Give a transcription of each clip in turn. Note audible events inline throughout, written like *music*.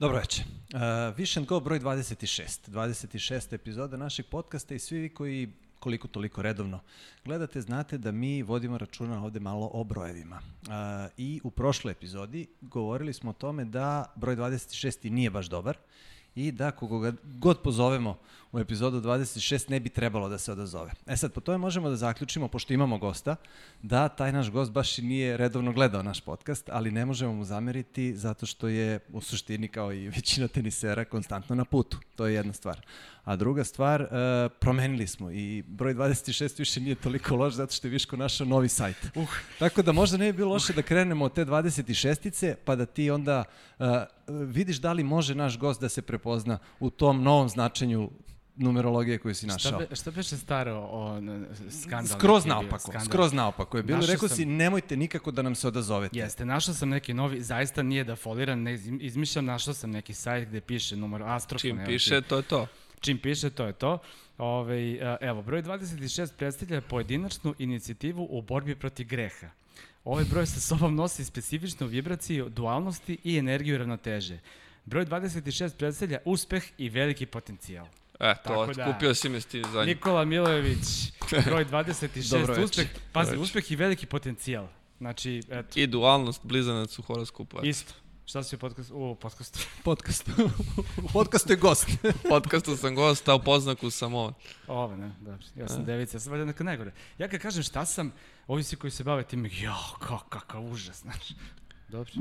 Dobro večer. Uh, Vision Go broj 26. 26. epizoda našeg podcasta i svi vi koji koliko toliko redovno gledate, znate da mi vodimo računa ovde malo o brojevima. Uh, I u prošloj epizodi govorili smo o tome da broj 26. nije baš dobar i da koga god pozovemo u epizodu 26 ne bi trebalo da se odazove. E sad, po tome možemo da zaključimo, pošto imamo gosta, da taj naš gost baš i nije redovno gledao naš podcast, ali ne možemo mu zameriti zato što je u suštini kao i većina tenisera konstantno na putu. To je jedna stvar. A druga stvar, uh, promenili smo i broj 26 više nije toliko loš zato što je Viško našao novi sajt. Uh. Tako da možda ne bi bilo loše uh. da krenemo od te 26-ice, pa da ti onda uh, vidiš da li može naš gost da se prepozna u tom novom značenju numerologije koju si našao. Šta, be, šta beše staro o skandalu? Skroz naopako, skroz naopako je bilo. Rekao sam, si nemojte nikako da nam se odazovete. Jeste, našao sam neki novi, zaista nije da foliran, ne izmišljam, našao sam neki sajt gde piše numer Astrofon. Čim piše, to je to. Čim piše, to je to. Ove, evo, broj 26 predstavlja pojedinačnu inicijativu u borbi protiv greha. Ovaj broj sa sobom nosi specifičnu vibraciju dualnosti i energiju ravnoteže. Broj 26 predstavlja uspeh i veliki potencijal. E, to, da, kupio si me sti za Nikola Milojević, broj 26, uspeh, pazi, uspeh i veliki potencijal. Znači, eto. I dualnost blizanac u horoskopu. Isto. Šta si u podcastu? U podcastu. *laughs* Podcastu. u podcastu je gost. *laughs* u podcastu sam gost, a u poznaku sam on. Ovo, ne, dobro. Ja sam devica, ja sam valjda neka najgore. Ja kad kažem šta sam, ovi svi koji se bave tim, jao, kakav kakav užas, znaš. Dobro.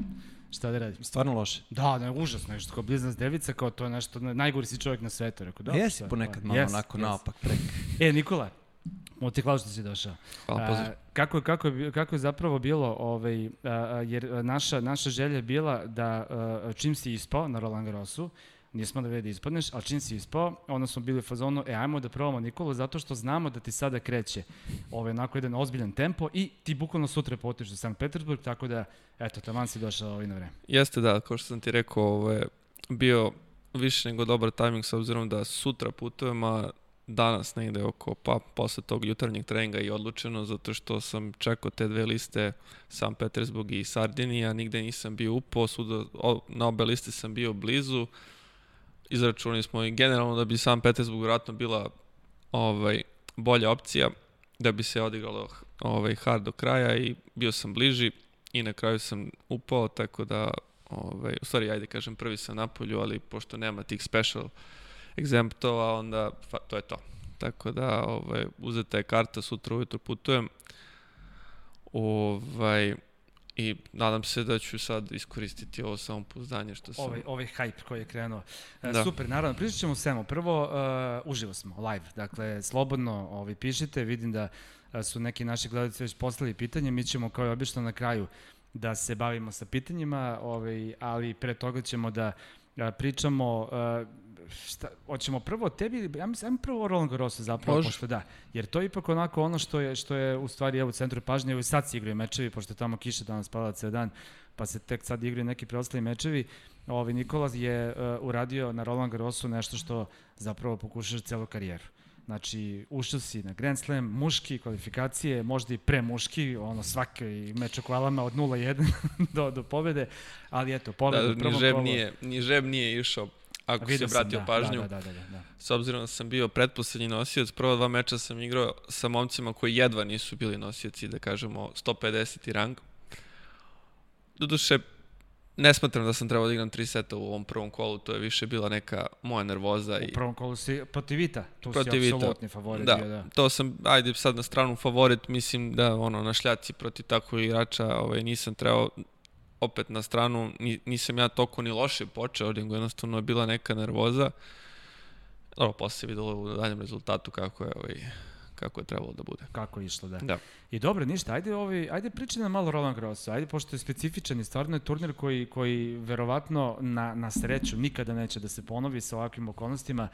Šta da radim? Stvarno loše. Da, ne, užasno, nešto kao blizanac devica, kao to je nešto, najgori si čovjek na svetu. Rekao, da, Jesi ponekad malo yes, onako yes. naopak prek. E, Nikola, Mo ti hvala što si došao. Hvala, pozdrav. Kako, kako, kako je zapravo bilo, ovaj, a, jer naša, naša želja je bila da a, čim si ispao na Roland Garrosu, nismo da vidi da ispadneš, ali čim si ispao, onda smo bili u fazonu, e, ajmo da probamo Nikolu, zato što znamo da ti sada kreće ovaj, onako jedan ozbiljan tempo i ti bukvalno sutra potiš za Sankt Petersburg, tako da, eto, taman si došao ovaj na vreme. Jeste da, kao što sam ti rekao, ovo je bio više nego dobar tajming s obzirom da sutra putujem, a danas negde oko, pa posle tog jutarnjeg treninga i odlučeno, zato što sam čekao te dve liste, San Petersburg i Sardinija, nigde nisam bio upao, suda, na obe liste sam bio blizu, izračunali smo i generalno da bi San Petersburg vratno bila ovaj, bolja opcija, da bi se odigralo ovaj, hard do kraja i bio sam bliži i na kraju sam upao, tako da, ovaj, u stvari, ajde kažem, prvi sam na polju, ali pošto nema tih special egzemptova, onda fa, to je to. Tako da, ovaj, uzeta je karta, sutra ujutro putujem. Ovaj, I nadam se da ću sad iskoristiti ovo samopouzdanje što sam... Ovaj, ovaj hype koji je krenuo. E, da. Super, naravno, pričat ćemo svemu. Prvo, uh, uživo smo, live. Dakle, slobodno ovaj, pišite, vidim da su neki naši gledalci već poslali pitanje, mi ćemo kao i obično na kraju da se bavimo sa pitanjima, ovaj, ali pre toga ćemo da pričamo uh, šta, hoćemo prvo o tebi, ja mislim, ajmo prvo o Roland Garrosu zapravo, Može. pošto da, jer to je ipak onako ono što je, što je u stvari evo u centru pažnje, evo i sad se igraju mečevi, pošto je tamo kiša danas pada ceo dan, pa se tek sad igraju neki preostali mečevi. Ovi Nikola je uh, uradio na Roland Garrosu nešto što zapravo pokušaš celu karijeru. Znači, ušao si na Grand Slam, muški, kvalifikacije, možda i pre muški, ono svaki meč o kvalama od 0-1 *laughs* do, do pobede, ali eto, pobeda. Da, ni žeb, nije, ni žeb nije išao ako se obratio da, pažnju. Da, da, da, da, da. S obzirom da sam bio pretposlednji nosioc, prva dva meča sam igrao sa momcima koji jedva nisu bili nosioci, da kažemo 150. rang. Doduše, ne smatram da sam trebao da igram tri seta u ovom prvom kolu, to je više bila neka moja nervoza. U prvom kolu si protiv Vita, tu protiv si apsolutni favorit. Da, bio, da, to sam, ajde sad na stranu favorit, mislim da ono, na šljaci protiv takvog igrača ovaj, nisam trebao opet na stranu, nisam ja toko ni loše počeo, nego jednostavno je bila neka nervoza. Dobro, posle se videlo u daljem rezultatu kako je ovaj, kako je trebalo da bude. Kako je išlo, da. da. I dobro, ništa, ajde, ovaj, ajde pričaj nam malo Roland Garros, ajde, pošto je specifičan i stvarno je turnir koji, koji verovatno na, na sreću nikada neće da se ponovi sa ovakvim okolnostima.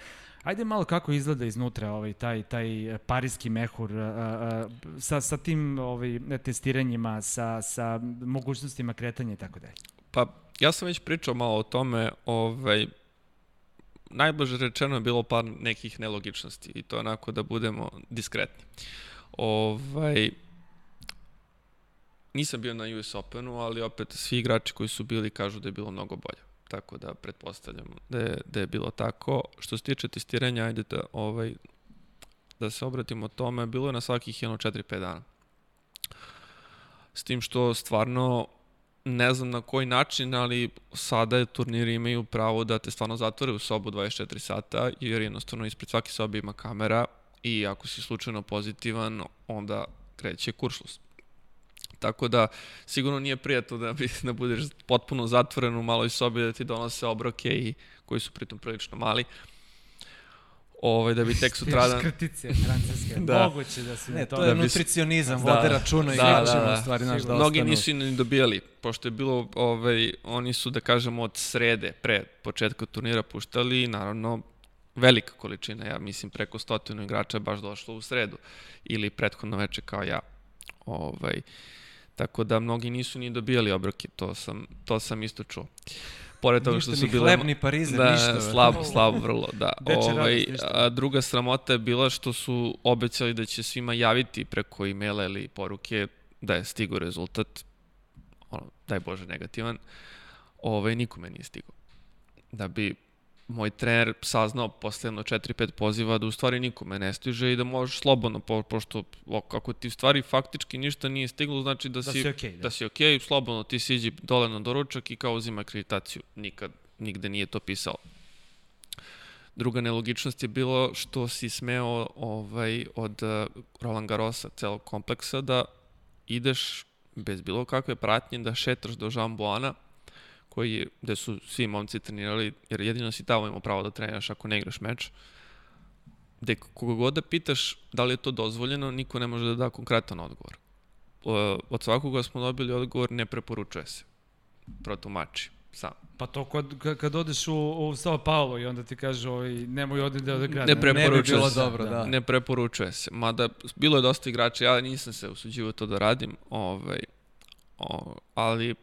Ajde malo kako izgleda iznutra ovaj, taj, taj parijski mehur a, a, sa, sa tim ovaj, testiranjima, sa, sa mogućnostima kretanja i tako dalje. Pa, ja sam već pričao malo o tome, ovaj, najbliže rečeno je bilo par nekih nelogičnosti i to onako da budemo diskretni. Ovaj, nisam bio na US Openu, ali opet svi igrači koji su bili kažu da je bilo mnogo bolje. tako da pretpostavljam da je, da je bilo tako. Što se tiče testiranja, ajde da, ovaj, da se obratimo tome, bilo je na svakih jedno 4-5 dana. S tim što stvarno ne znam na koji način, ali sada turniri imaju pravo da te stvarno zatvore u sobu 24 sata, jer jednostavno ispred svake sobe ima kamera i ako si slučajno pozitivan, onda kreće kuršlus. Tako da sigurno nije prijatno da, bi, da budeš potpuno zatvoren u maloj sobi da ti donose obroke i koji su pritom prilično mali. Ovaj, da bi tek *laughs* sutradan... Škrtice francuske, *laughs* da. moguće da se... Ne, to, to je da nutricionizam, da, vode računa i da, da, da, stvari naš da Mnogi nisu ni dobijali, pošto je bilo, ovaj, oni su, da kažemo, od srede, pre početka turnira puštali, naravno, velika količina, ja mislim preko stotinu igrača je baš došlo u sredu ili prethodno veče kao ja. Ovaj, tako da mnogi nisu ni dobijali obroke, to sam, to sam isto čuo. Pored toga što su bile... Hleb, ni parize, da, ništa. Slabo, slabo, vrlo, da. *laughs* ovaj, a druga sramota je bila što su obećali da će svima javiti preko e-maila ili poruke da je stigo rezultat, ono, daj Bože, negativan. Ovaj, nikome nije stigo. Da bi moj trener saznao posle jedno 4-5 poziva da u stvari nikome ne stiže i da možeš slobodno, po, pošto ako ti u stvari faktički ništa nije stiglo, znači da, da si, si okay, da. da si okay, slobodno ti siđi dole na doručak i kao uzima akreditaciju. Nikad, nigde nije to pisalo. Druga nelogičnost je bilo što si smeo ovaj, od uh, Roland Garrosa, celog kompleksa, da ideš bez bilo kakve pratnje, da šetaš do Jean Boana, koji je, gde su svi momci trenirali, jer jedino si tamo imao pravo da treniraš ako ne igraš meč, gde koga god da pitaš da li je to dozvoljeno, niko ne može da da konkretan odgovor. Od svakoga smo dobili odgovor ne preporučuje se. Protumači sam. Pa to kad, kad odeš u, u Sao Paulo i onda ti kaže ovaj, nemoj odi da odigrati. Ne preporučuje ne bi se. Dobro, da. Ne preporučuje se. Mada bilo je dosta igrača, ja nisam se usuđivo to da radim, ovaj, o, ali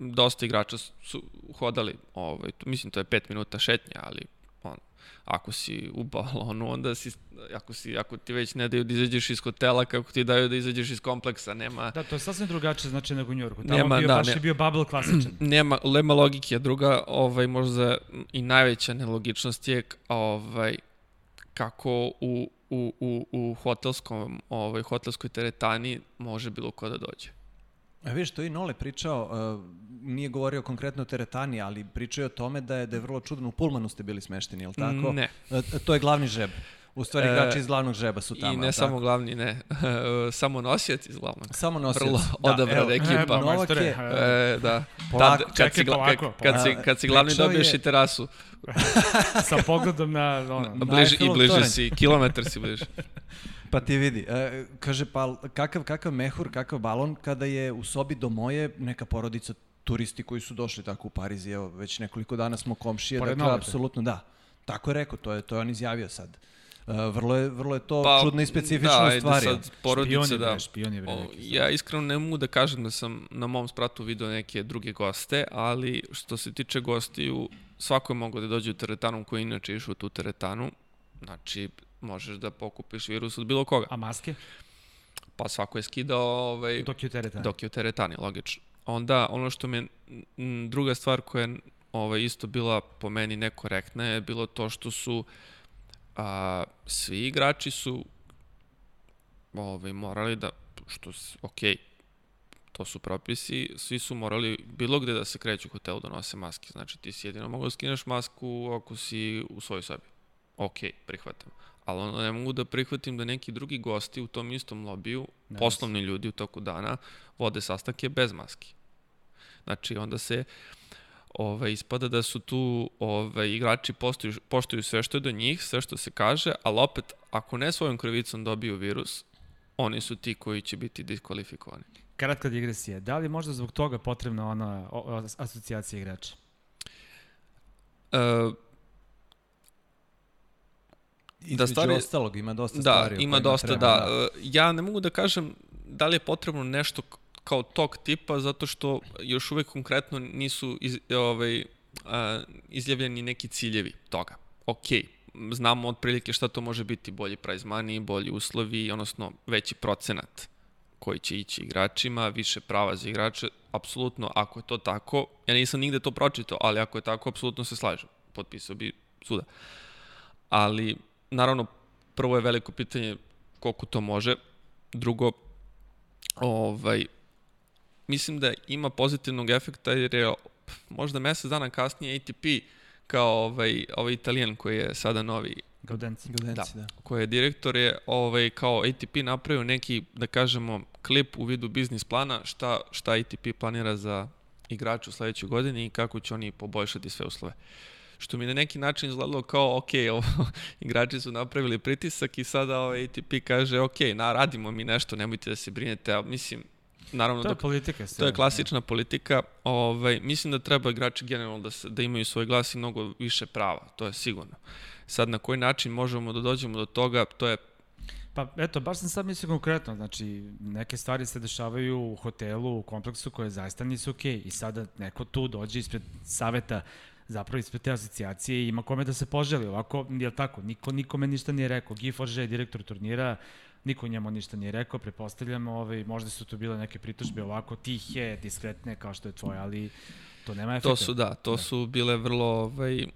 dosta igrača su hodali, ovaj, mislim to je 5 minuta šetnja, ali on, ako si u balonu, onda si, ako, si, ako ti već ne daju da izađeš iz hotela, kako ti daju da izađeš iz kompleksa, nema... Da, to je sasvim drugačije znači nego u Njorku. Tamo nema, bio, da, baš ne, je bio bubble klasičan. *clears throat* Nema, lema logike, druga, ovaj, možda i najveća nelogičnost je ovaj, kako u, u, u, u hotelskom, ovaj, hotelskoj teretani može bilo ko da dođe. A vidiš, to i Nole pričao, uh, nije govorio konkretno o teretani, ali pričao je o tome da je, da je vrlo čudno, u Pulmanu ste bili smešteni, je li tako? Ne. Uh, to je glavni žeb. U stvari e, igrači iz glavnog žeba su tamo. I ne samo glavni, ne. *laughs* samo nosioc iz glavnog. Samo nosioc. Vrlo da, odabrana evo, ekipa. Pa, Novak je, e, da. Polako, Tad, kad, si, polako, kad, si, kad si glavni dobiješ je... i terasu. *laughs* Sa pogledom na... Ono, bliži, I bliže si, kilometar si bliže. Pa ti vidi, e, kaže, pa kakav, kakav mehur, kakav balon kada je u sobi do moje neka porodica turisti koji su došli tako u Pariz, evo, već nekoliko dana smo komšije, Pored dakle, apsolutno, da. Tako je rekao, to je, to je on izjavio sad. Uh, vrlo, je, vrlo je to pa, čudno i specifično da, u stvari. Sad, porodice, špion da. Špion je, bre, o, ja iskreno ne mogu da kažem da sam na mom spratu video neke druge goste, ali što se tiče gostiju, svako je mogao da dođe u teretanu koji inače išao u tu teretanu. Znači, možeš da pokupiš virus od bilo koga. A maske? Pa svako je skidao... Ovaj, dok je u teretani. Dok je u teretani, logično. Onda, ono što mi je druga stvar koja je ovaj, isto bila po meni nekorektna je bilo to što su a, svi igrači su ovaj, morali da, što, ok, to su propisi, svi su morali bilo gde da se kreću u hotelu da nose maske. Znači ti si jedino mogao da skineš masku ako si u svojoj sobi. Ok, prihvatam ali ono ne mogu da prihvatim da neki drugi gosti u tom istom lobiju, nice. poslovni ljudi u toku dana, vode sastanke bez maski. Znači, onda se ove, ispada da su tu ove, igrači poštuju, poštuju sve što je do njih, sve što se kaže, ali opet, ako ne svojom krivicom dobiju virus, oni su ti koji će biti diskvalifikovani. Kratka digresija. Da li možda zbog toga potrebna ona asocijacija igrača? Uh, da stvari, ostalog ima dosta da, stvari. Da, ima dosta, da. Ja ne mogu da kažem da li je potrebno nešto kao tog tipa, zato što još uvek konkretno nisu iz, ovaj, a, izjavljeni neki ciljevi toga. Ok, znamo otprilike šta to može biti, bolji prize money, bolji uslovi, odnosno veći procenat koji će ići igračima, više prava za igrače, apsolutno, ako je to tako, ja nisam nigde to pročitao, ali ako je tako, apsolutno se slažem. Potpisao bi suda. Ali, naravno, prvo je veliko pitanje koliko to može. Drugo, ovaj, mislim da ima pozitivnog efekta jer je možda mesec dana kasnije ATP kao ovaj, ovaj italijan koji je sada novi Gaudenci. Gaudenci, da. da. Koji je direktor je ovaj, kao ATP napravio neki, da kažemo, klip u vidu biznis plana šta, šta ATP planira za igrače u sledećoj godini i kako će oni poboljšati sve uslove. Što mi na neki način izgledalo kao, ok, *laughs* ovo, igrači su napravili pritisak i sada ovaj ATP kaže, ok, na, radimo mi nešto, nemojte da se brinete, a mislim, naravno to je politika to je klasična ja. politika ovaj mislim da treba igrači generalno da se, da imaju svoj glas i mnogo više prava to je sigurno sad na koji način možemo da dođemo do toga to je Pa eto, baš sam sad mislio konkretno, znači neke stvari se dešavaju u hotelu, u kompleksu koje zaista nisu okej okay. i sada neko tu dođe ispred saveta zapravo ispred te asocijacije i ima kome da se poželi. Ovako, je tako, niko nikome ništa nije rekao. Je direktor turnira, niko njemu ništa nije rekao, prepostavljam, ovaj, možda su to bile neke pritužbe ovako tihe, diskretne kao što je tvoje, ali to nema efekta. To su, da, to da. su bile vrlo, ovaj,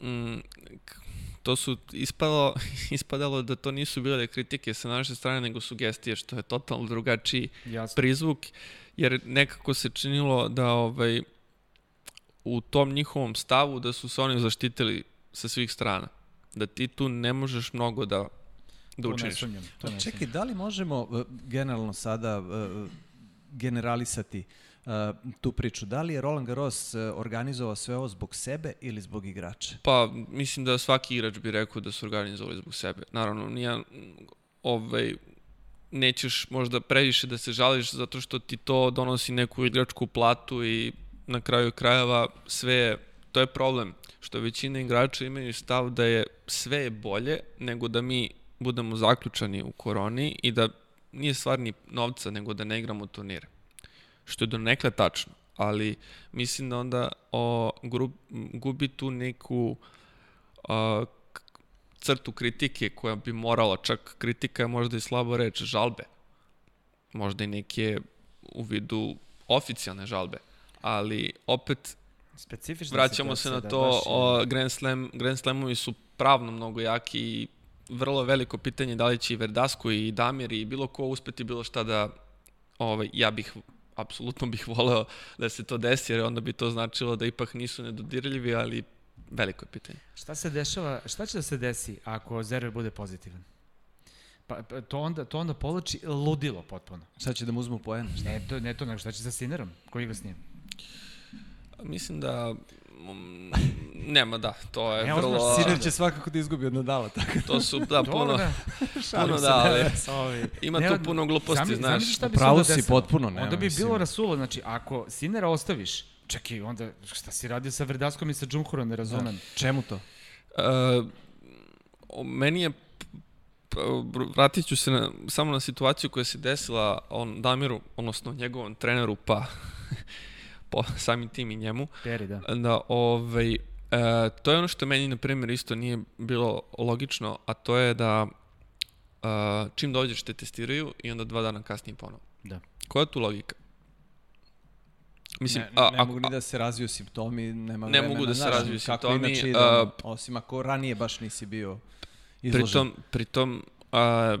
mm, to su ispalo, *laughs* ispadalo da to nisu bile kritike sa naše strane, nego sugestije, što je totalno drugačiji Jasno. prizvuk, jer nekako se činilo da ovaj, u tom njihovom stavu da su se oni zaštitili sa svih strana. Da ti tu ne možeš mnogo da, da učiniš. To ne sumnjam. To ne Čekaj, da li možemo uh, generalno sada uh, generalisati uh, tu priču? Da li je Roland Garros uh, organizovao sve ovo zbog sebe ili zbog igrača? Pa, mislim da svaki igrač bi rekao da su organizovali zbog sebe. Naravno, nije ovaj, nećeš možda previše da se žališ zato što ti to donosi neku igračku platu i na kraju krajeva sve to je problem što većina igrača imaju stav da je sve bolje nego da mi budemo zaključani u koroni i da nije stvar ni novca nego da ne igramo turnire. Što je do nekle tačno, ali mislim da onda o, grup, gubi tu neku a, crtu kritike koja bi morala, čak kritika je možda i slabo reč, žalbe. Možda i neke u vidu oficijalne žalbe ali opet Specifična vraćamo se na da, to, da, o, Grand, Slam, Grand Slamovi su pravno mnogo jaki i vrlo veliko pitanje da li će i Verdasco i Damir i bilo ko uspeti bilo šta da ovaj, ja bih apsolutno bih *laughs* voleo da se to desi, jer onda bi to značilo da ipak nisu nedodirljivi, ali veliko je pitanje. Šta se dešava, šta će da se desi ako Zverev bude pozitivan? Pa, pa to onda, to onda povlači ludilo potpuno. Šta će da mu uzmu poen? Ne to, ne to, nego šta će sa Sinerom, koji igra s njim? Mislim da nema da, to je ne, vrlo... Siner će svakako da izgubi od Nadala, tako da. To su, da, *laughs* puno, puno da, ali ima ne, tu puno gluposti, znaš. Šta bi Pravo si potpuno, ne. Onda bi mislim. bilo rasulo, znači, ako Sinera ostaviš, čekaj, onda šta si radio sa Verdaskom i sa Džumhurom, ne razumem. Da. Čemu to? Uh, meni je vratit ću se na, samo na situaciju koja se desila on Damiru, odnosno njegovom treneru, pa po *laughs* samim tim i njemu. Peri, da. Da, ovaj, e, to je ono što meni, na primjer, isto nije bilo logično, a to je da e, čim dođeš te testiraju i onda dva dana kasnije ponovo. Da. Koja je tu logika? Mislim, ne, a, ne mogu ni da se razviju simptomi, nema ne mogu da se razviju simptomi. Kako inače idemo, osim ako ranije baš nisi bio izložen. Pritom, pritom a,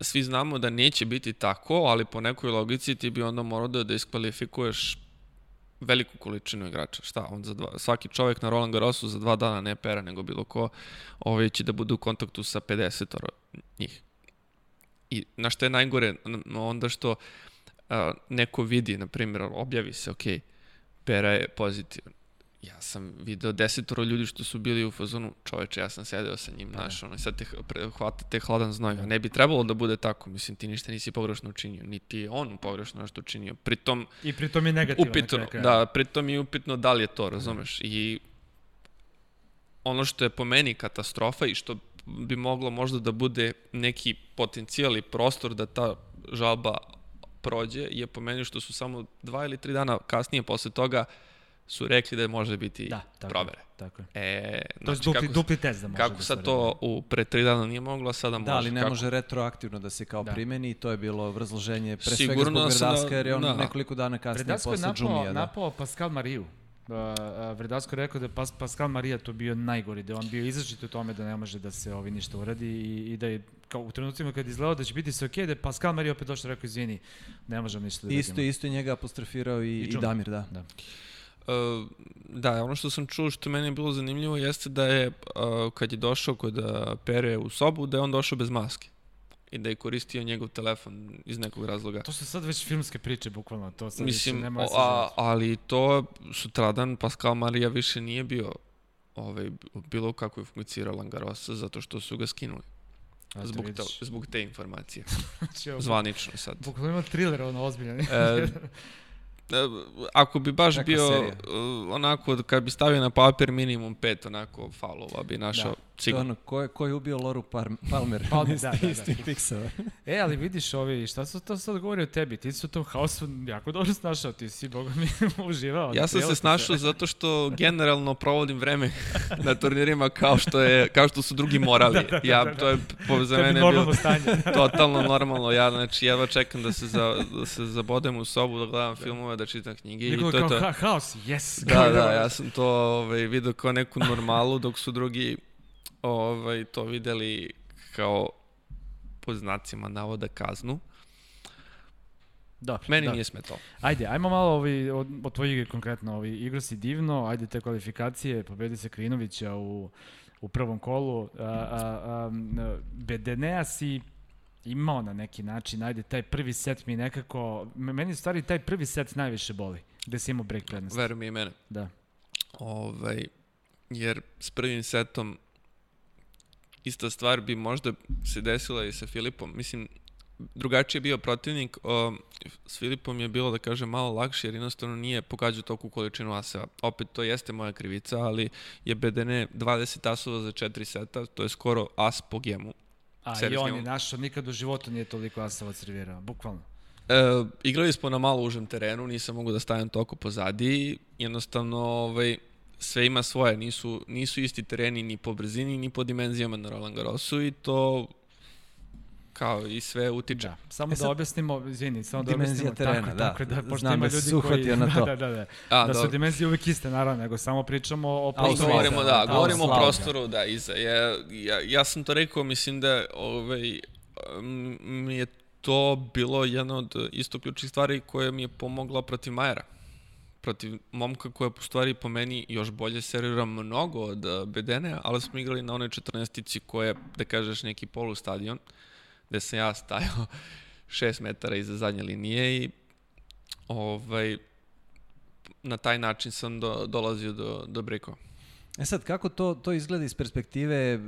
svi znamo da neće biti tako, ali po nekoj logici ti bi onda morao da diskvalifikuješ veliku količinu igrača. Šta? On za dva, svaki čovjek na Roland Garrosu za dva dana ne pera nego bilo ko ovaj će da bude u kontaktu sa 50 njih. I na što je najgore, onda što a, neko vidi, na primjer, objavi se, ok, pera je pozitivan ja sam video desetoro ljudi što su bili u fazonu, čoveče, ja sam sedeo sa njim, da. znaš, ono, sad te hvata te hladan znoj, a ne bi trebalo da bude tako, mislim, ti ništa nisi pogrešno učinio, niti je on pogrešno nešto učinio, pritom... I pritom je negativan. Upitno, da, pritom je upitno da li je to, razumeš, da. i ono što je po meni katastrofa i što bi moglo možda da bude neki potencijal i prostor da ta žalba prođe, je po meni što su samo dva ili tri dana kasnije posle toga uh, su rekli da može biti da, tako provere. Tako je. E, to je znači, dupli, kako, dupli test da može Kako da sad to u pre tri dana nije moglo, sada može. Da, ali ne kako? može retroaktivno da se kao da. primeni i to je bilo vrzloženje pre Sigurno svega zbog Vredaska, da, jer je on da. nekoliko dana kasnije Vredasko posle Džumija. Vredasko je napao, napao Pascal Mariju. Uh, Vredasko rekao da je Pas, Pascal Marija to bio najgori, da on bio izražit u tome da ne može da se ovi ništa uradi i, i da je kao u trenucima kad izgledao da će biti sve okej, okay, da je Pascal Marija opet došao rekao izvini, ne možemo ništa da Isto, radimo. isto njega apostrofirao i, i, i Damir, da. da. Uh, da, ono što sam čuo što meni je bilo zanimljivo jeste da je uh, kad je došao kod uh, Pere u sobu, da je on došao bez maske i da je koristio njegov telefon iz nekog razloga. To su sad već filmske priče, bukvalno. To sad Mislim, više nema a, ali to sutradan Pascal Marija više nije bio ovaj, bilo kako je funkcionirao Langarosa zato što su ga skinuli. A, zbog, te, zbog te informacije. *laughs* Znači, Zvanično sad. Bukvalno ima thriller, ono, ozbiljan. E, *laughs* ako bi baš Neka bio serija. onako, kad bi stavio na papir minimum pet onako faulova bi našao da. Sigurno. Ono, ko je, ko je ubio Loru Palmer? *laughs* Palmer, da, da, da. Pixova. *laughs* e, ali vidiš ovi, šta su to sad govori o tebi? Ti su u tom haosu jako dobro snašao, ti si, boga mi, *laughs* uživao. Ja sam se snašao zato što generalno provodim vreme na turnirima kao što, je, kao što su drugi morali. da, da, da, ja, da, da. To je po, za mene bilo stanje. totalno normalno. Ja, znači, jedva čekam da se, za, da se zabodem u sobu, da gledam filmove, da čitam knjige. Niko i to kao to. Ha haos, yes. Da, da, ja sam to ovaj, vidio kao neku normalu, dok su drugi ovaj, to videli kao pod znacima navoda kaznu. Dobro, Meni da. nije smetalo. Ajde, ajmo malo ovi, od, od tvoje igre konkretno. Ovi, igra si divno, ajde te kvalifikacije, pobedi se Krinovića u, u prvom kolu. A, a, a, Bedenea si imao na neki način, ajde, taj prvi set mi nekako, meni u stvari taj prvi set najviše boli, gde si imao break prednost. Verujem i mene. Da. Ovaj, jer s prvim setom ista stvar bi možda se desila i sa Filipom. Mislim, drugačiji je bio protivnik, o, s Filipom je bilo, da kažem, malo lakše, jer jednostavno nije pogađao toku količinu aseva. Opet, to jeste moja krivica, ali je BDN 20 asova za 4 seta, to je skoro as po gemu. A i on je našao, nikad u životu nije toliko asova servirao, bukvalno. E, igrali smo na malo užem terenu, nisam mogu da stavim toko pozadi, jednostavno ovaj, sve ima svoje, nisu, nisu isti tereni ni po brzini, ni po dimenzijama na Roland Garrosu i to kao i sve utiče. Da, samo e sad, da objasnimo, izvini, samo da objasnimo terena, tako, da. tako da, pošto Znam ima da ljudi koji... Na *laughs* to. da, da, da, da, da su dimenzije uvek iste, naravno, nego samo pričamo o prostoru. Govorimo, da, govorimo o prostoru, da, iza. Ja, ja, ja sam to rekao, mislim da ovaj, mi je to bilo jedna od isto ključnih stvari koja mi je pomogla protiv Majera protiv momka koja po stvari po meni još bolje servira mnogo od uh, Bedene, ali smo igrali na onoj 14-ici koja je, da kažeš, neki polustadion, gde sam ja stajao *laughs* 6 metara iza zadnje linije i ovaj, na taj način sam do, dolazio do, do brikova. E sad, kako to, to izgleda iz perspektive e,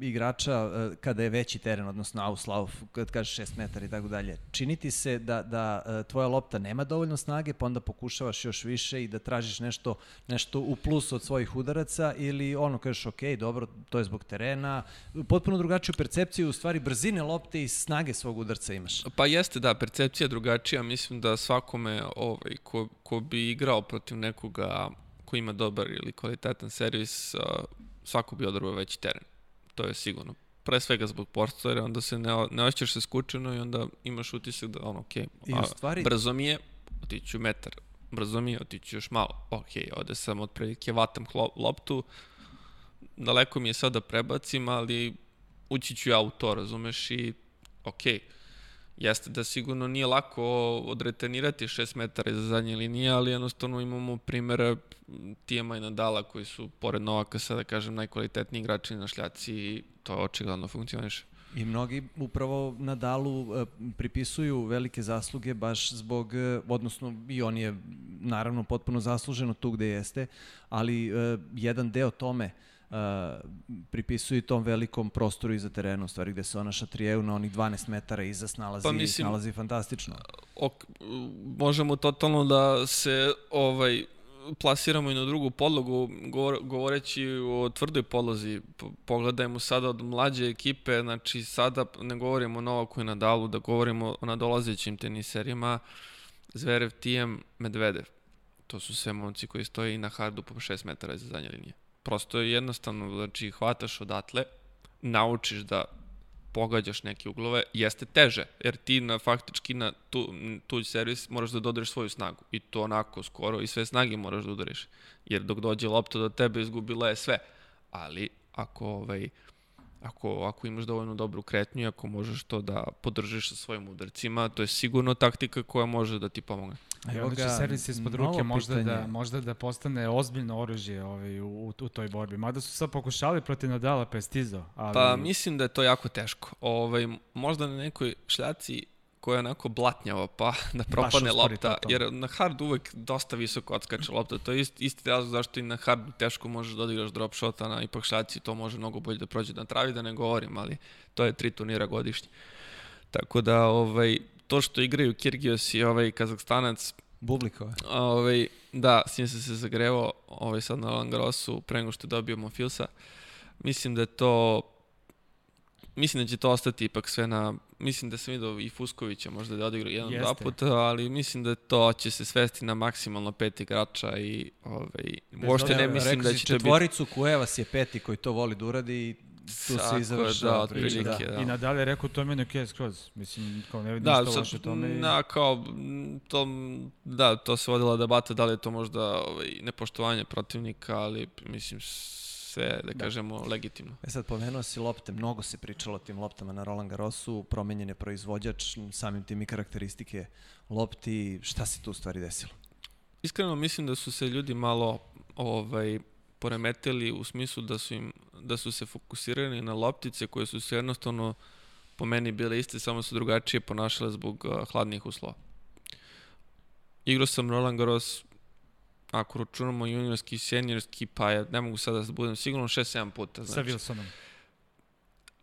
igrača e, kada je veći teren, odnosno auslauf, kad kažeš 6 metara i tako dalje? Čini ti se da, da e, tvoja lopta nema dovoljno snage, pa onda pokušavaš još više i da tražiš nešto, nešto u plus od svojih udaraca ili ono kažeš, ok, dobro, to je zbog terena, potpuno drugačiju percepciju, u stvari brzine lopte i snage svog udarca imaš? Pa jeste, da, percepcija drugačija, mislim da svakome ovaj, ko, ko bi igrao protiv nekoga ko ima dobar ili kvalitetan servis, svako bi odrabao veći teren. To je sigurno. Pre svega zbog prostora, onda se ne, ne osjećaš se skučeno i onda imaš utisak da, ono, okej, okay, stvari... brzo mi je, otiću metar, brzo mi je, otiću još malo, okej, okay, ovde sam otprilike vatam loptu, daleko mi je sad da prebacim, ali ući ću ja u to, razumeš, i okej, okay, Jeste da sigurno nije lako odretenirati 6 metara iza zadnje linije, ali jednostavno imamo primere Tijema i Nadala koji su, pored Novaka, sada da kažem, najkvalitetniji igrači na šljaci i to očigledno funkcioniše. I mnogi upravo Nadalu e, pripisuju velike zasluge baš zbog, e, odnosno i on je naravno potpuno zasluženo tu gde jeste, ali e, jedan deo tome pripisuju tom velikom prostoru iza terena, u stvari gde se ona šatrijeju na onih 12 metara iza snalazi, pa mislim, snalazi fantastično. Ok, možemo totalno da se ovaj plasiramo i na drugu podlogu, govor, govoreći o tvrdoj podlozi, pogledajmo sada od mlađe ekipe, znači sada ne govorimo o Novaku i Nadalu, da govorimo o nadolazećim teniserima, Zverev, Tijem, Medvedev. To su sve momci koji stoje i na hardu po 6 metara iza zadnje linije. Prosto je jednostavno, znači hvataš odatle, naučiš da pogađaš neke uglove, jeste teže, jer ti na faktički na tu, tuđ servis moraš da dodariš svoju snagu. I to onako skoro i sve snage moraš da udariš. Jer dok dođe lopta do tebe izgubila je sve. Ali ako ovaj, ako, ako imaš dovoljno dobru kretnju, ako možeš to da podržiš sa svojim udarcima, to je sigurno taktika koja može da ti pomogne. I onda će servis ispod ruke možda da, možda da postane ozbiljno oružje ovaj, u, u, toj borbi. Mada su sad pokušali protiv Nadala pa je stizo. Ali... Pa mislim da je to jako teško. Ovaj, možda na nekoj šljaci koja je onako blatnjava pa *laughs* da propadne lopta, jer na hard uvek dosta visoko odskače lopta, to je isti, isti razlog zašto i na hard teško možeš da odigraš drop shot, a na ipak šljaci to može mnogo bolje da prođe na travi, da ne govorim, ali to je tri turnira godišnje. Tako da, ovaj, to što igraju Kirgios i ovaj Kazakstanac, Bublikova. Ovaj, da, s njim sam se zagrevao ovaj, sad na Langarosu pre nego što je dobio Mofilsa. Mislim da je to mislim da će to ostati ipak sve na mislim da sam vidio i Fuskovića možda da odigra jedan dva puta, ali mislim da to će se svesti na maksimalno pet igrača i ovaj uopšte ne mislim da će to biti četvoricu Kuevas je peti koji to voli da uradi i tu se završava da, priča. Da. da. I nadalje rekao to meni ok skroz. Mislim, kao ne vidim da, što loše tome. Da, kao, to, da, to se vodila debata da li je to možda ovaj, nepoštovanje protivnika, ali mislim sve, da, da. kažemo, legitimno. E sad, pomenuo si lopte, mnogo se pričalo o tim loptama na Roland Garrosu, promenjen je proizvođač, samim tim i karakteristike lopti, šta se tu u stvari desilo? Iskreno mislim da su se ljudi malo ovaj, poremetili u smislu da su, im, da su se fokusirani na loptice koje su se jednostavno po meni bile iste, samo su drugačije ponašale zbog uh, hladnih uslova. Igrao sam Roland Garros ako računamo juniorski i seniorski, pa ja ne mogu sada da budem sigurno 6-7 puta. Znači. Sa Wilsonom.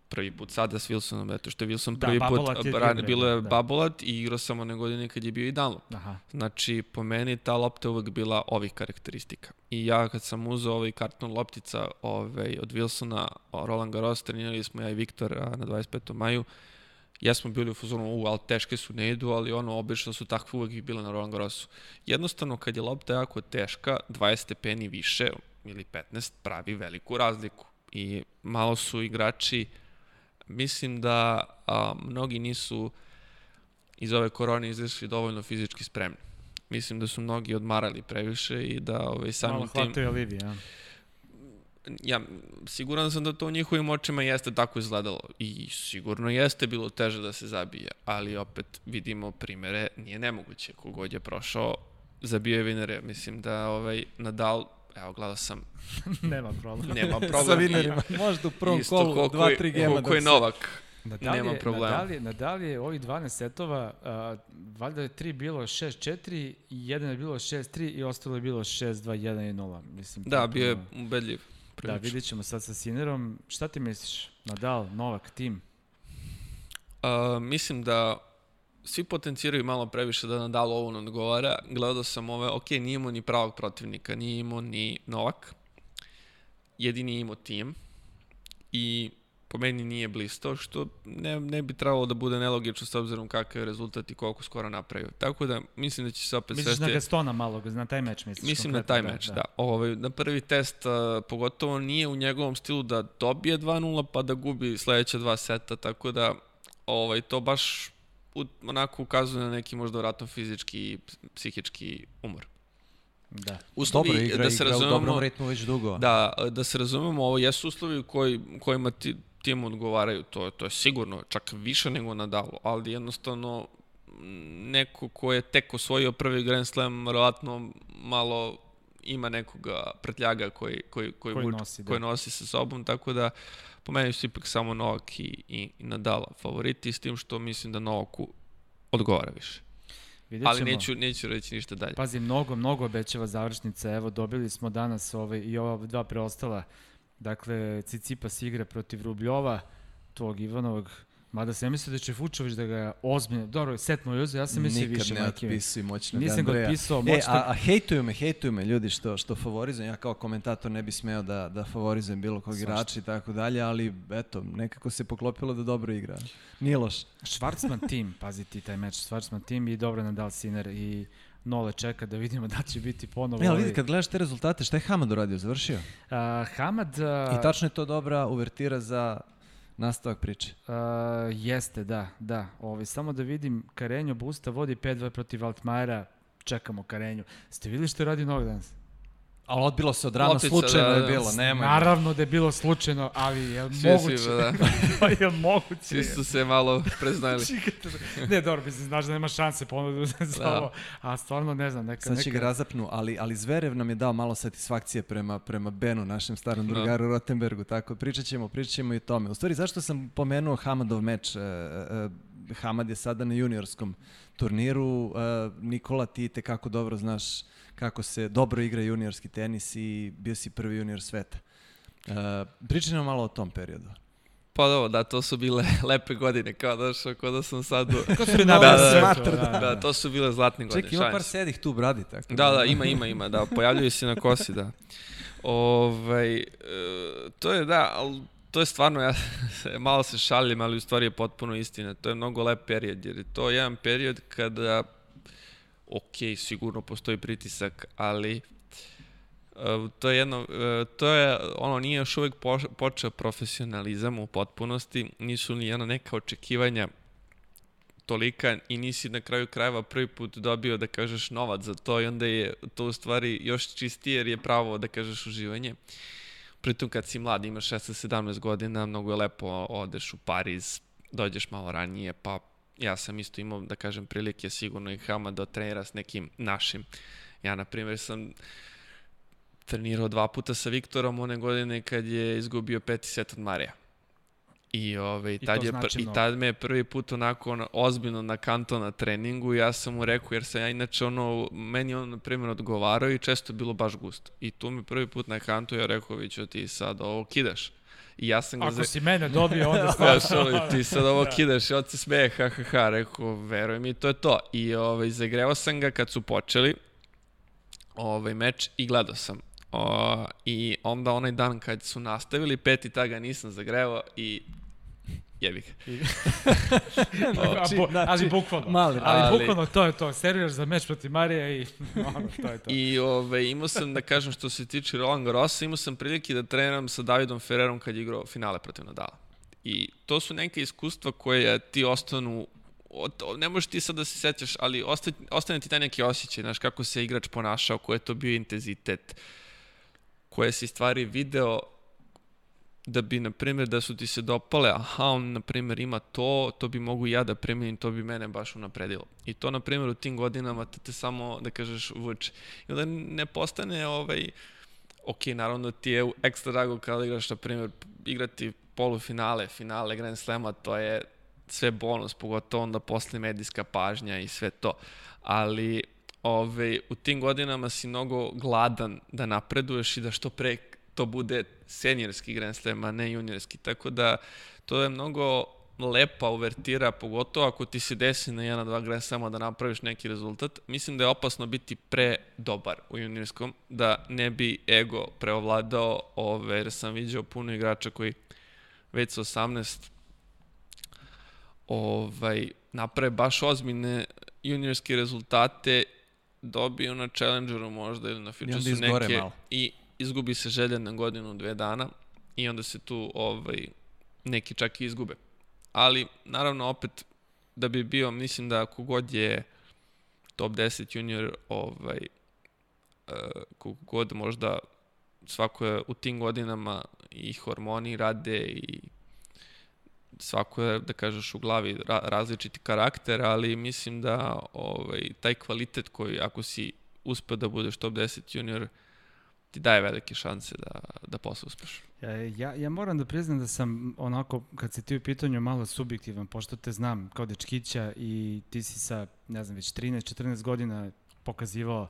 Prvi put sada s Wilsonom, eto što je Wilson da, prvi put, je bilo je da. Babolat i igrao sam one godine kad je bio i Dunlop. Aha. Znači, po meni ta lopta uvek bila ovih karakteristika. I ja kad sam uzao ovaj karton loptica ovaj, od Wilsona, Roland Garros, trenirali smo ja i Viktor na 25. maju, ja smo bili u fazonu, u, ali teške su, ne idu, ali ono, obično su takve uvek i bile na Roland Garrosu. Jednostavno, kad je lopta jako teška, 20 stepeni više ili 15 pravi veliku razliku. I malo su igrači, mislim da a, mnogi nisu iz ove korone izašli dovoljno fizički spremni. Mislim da su mnogi odmarali previše i da ovaj, samim tim... Malo hvataju ja ja siguran sam da to u njihovim očima jeste tako izgledalo. I sigurno jeste bilo teže da se zabije, ali opet vidimo primere, nije nemoguće, kogod je prošao, zabio je vinere, mislim da ovaj Nadal Evo, gledao sam. *laughs* nema problem. Nema problem. Sa vinerima. Možda u prvom Isto kolu, koliko, dva, tri gema. Koliko je Novak. Nadal nema problema. Nadal je, Nadal je ovih 12 setova, uh, valjda je tri bilo 6-4, i jedan je bilo 6-3 i ostalo je bilo 6-2, 1 i 0. Mislim, da, bio je ubedljiv. Da, vidit ćemo sad sa Sinerom. Šta ti misliš? Nadal, Novak, tim? Uh, mislim da svi potenciraju malo previše da Nadal ovo ne odgovara. Gledao sam ove, ok, nije imao ni pravog protivnika, nije imao ni Novak. Jedini imao tim. I po meni nije blisto, što ne, ne bi trebalo da bude nelogično s obzirom kakav je rezultat i koliko skoro napravio. Tako da mislim da će se opet misliš svesti... Misliš na Gastona malo, na taj meč misliš? Mislim na taj da, meč, da. da. Ovaj, na prvi test, uh, pogotovo nije u njegovom stilu da dobije 2-0 pa da gubi sledeća dva seta, tako da ovaj, to baš onako ukazuje na neki možda vratno fizički i psihički umor. Da. Uslovi, Dobro, igra, da se igra razumemo, u dobrom ritmu već dugo. Da, da se razumemo, ovo jesu uslovi u koji, kojima ti, tim odgovaraju, to, to je sigurno, čak više nego Nadalu, ali jednostavno neko ko je tek osvojio prvi Grand Slam, verovatno malo ima nekoga pretljaga koji, koji, koji, koji, vuč, nosi, da. koji nosi sa sobom, tako da po meni su ipak samo Novak i, i, i Nadala favoriti, s tim što mislim da Novaku odgovara više. Vidjet Ali neću, neću reći ništa dalje. Pazi, mnogo, mnogo obećava završnica. Evo, dobili smo danas ovaj, i ova dva preostala Dakle, Cicipas igra protiv Rubljova, tog Ivanovog, Mada se ja mislio da će Fučović da ga ozbiljno, dobro, set uzeo, ja sam mislio više. Nikad ne otpisuj moćnog Nisam Andreja. ga otpisao moćnog. E, a, a hejtuju me, hejtuju me ljudi što, što favorizujem. Ja kao komentator ne bi smeo da, da favorizujem bilo kog igrača i tako dalje, ali eto, nekako se poklopilo da dobro igra. Nije loš. Schwarzman *laughs* tim, pazi ti taj meč, Schwarzman tim i dobro Nadal Siner i Nole čeka da vidimo da će biti ponovo. Ne, ali vidi, kad gledaš te rezultate, šta je Hamad uradio? Završio? Uh, Hamad... Uh, I tačno je to dobra uvertira za nastavak priče. Uh, jeste, da, da. Ovi, samo da vidim, Karenjo Busta vodi 5-2 protiv Altmajera, čekamo Karenju. Ste videli što je radio Novog danas? Ali odbilo se od rana, Lopica, slučajno da, je bilo, nema. Naravno da je bilo slučajno, ali je Svi moguće. Si, da. pa *laughs* je moguće. Svi su se malo preznali. *laughs* ne, dobro, mislim, znaš da nema šanse ponudu za da. ovo, a stvarno ne znam. Neka, Sad će ga razapnu, ali, ali Zverev nam je dao malo satisfakcije prema, prema Benu, našem starom da. drugaru no. Rotenbergu, tako pričat ćemo, pričat ćemo i o tome. U stvari, zašto sam pomenuo Hamadov meč? Uh, uh, Hamad je sada na juniorskom turniru, uh, Nikola, ti te kako dobro znaš kako se dobro igra juniorski tenis i bio si prvi junior sveta. Uh, pričaj nam malo o tom periodu. Pa dobro, da, to su bile *laughs* lepe godine, kao da, što, kao da sam sad... *laughs* Kao su *laughs* da, da, da, da, da, to su bile zlatne godine. Ček, ima par sedih tu bradi, tako. Da, da, ima, ima, ima, da, pojavljuju se na kosi, da. Ovaj, e, to je, da, ali to je stvarno, ja malo se šalim, ali u stvari je potpuno istina. To je mnogo lep period, jer je to jedan period kada ok, sigurno postoji pritisak, ali uh, to je jedno, uh, to je, ono, nije još uvek počeo profesionalizam u potpunosti, nisu ni jedna neka očekivanja tolika i nisi na kraju krajeva prvi put dobio da kažeš novac za to i onda je to u stvari još čistije jer je pravo da kažeš uživanje. Pritom kad si mlad, imaš 16-17 godina, mnogo je lepo odeš u Pariz, dođeš malo ranije, pa ja sam isto imao, da kažem, prilike sigurno i Hama da trenira s nekim našim. Ja, na primjer, sam trenirao dva puta sa Viktorom one godine kad je izgubio peti set od Marija. I, ove, ovaj, I, tad, I, je, znači I tad me je prvi put onako on, ozbiljno na kanto na treningu ja sam mu rekao, jer sam ja inače ono, meni on na primjer odgovarao i često bilo baš gusto. I tu mi prvi put na kantu ja rekao, vi ću ti sad ovo kidaš. I ja sam ga... Ako za... si mene dobio, onda *laughs* stvarno... ja, što, ti sad ovo da. kidaš i on se smeje, ha, ha, ha, rekao, veruj mi, to je to. I ovaj, zagreo sam ga kad su počeli ovaj meč i gledao sam. O, I onda onaj dan kad su nastavili, peti taga nisam zagreo i jebi ga. *laughs* znači, bo, znači, ali bukvalno. Mali, ali, ali bukvalno to je to. Serviraš za meč protiv Marija i *laughs* ono, to je to. I ove, imao sam, da kažem, što se tiče Roland Garrosa, imao sam prilike da treniram sa Davidom Ferrerom kad je igrao finale protiv Nadala. I to su neke iskustva koje ti ostanu ne možeš ti sad da se sećaš, ali ostane, ostane ti taj neki osjećaj, znaš, kako se igrač ponašao, koji je to bio intenzitet, koje si stvari video da bi, na primjer, da su ti se dopale, aha, on, na primjer, ima to, to bi mogu ja da primenim, to bi mene baš unapredilo. I to, na primjer, u tim godinama te, te samo, da kažeš, vuče. I onda ne postane, ovaj, ok, naravno ti je ekstra drago kada igraš, na primjer, igrati polufinale, finale Grand Slema, to je sve bonus, pogotovo onda posle medijska pažnja i sve to. Ali ove, u tim godinama si mnogo gladan da napreduješ i da što pre to bude senjorski Grand Slam, a ne juniorski. Tako da to je mnogo lepa uvertira, pogotovo ako ti se desi na jedna, dva Grand Slama da napraviš neki rezultat. Mislim da je opasno biti pre dobar u juniorskom, da ne bi ego preovladao, ove, jer sam vidio puno igrača koji već sa 18 ovaj, naprave baš ozbiljne juniorske rezultate dobiju na Challengeru možda ili na Futuresu neke malo. i izgubi se želja na godinu, dve dana i onda se tu ovaj, neki čak i izgube. Ali, naravno, opet, da bi bio, mislim da kogod je top 10 junior, ovaj, uh, kogod možda svako je u tim godinama i hormoni rade i svako je, da kažeš, u glavi ra različiti karakter, ali mislim da ovaj, taj kvalitet koji, ako si uspeo da budeš top 10 junior, ti daje velike šanse da, da posle uspeš. Ja, ja moram da priznam da sam onako, kad se ti u pitanju malo subjektivan, pošto te znam kao dečkića i ti si sa, ne znam, već 13-14 godina pokazivao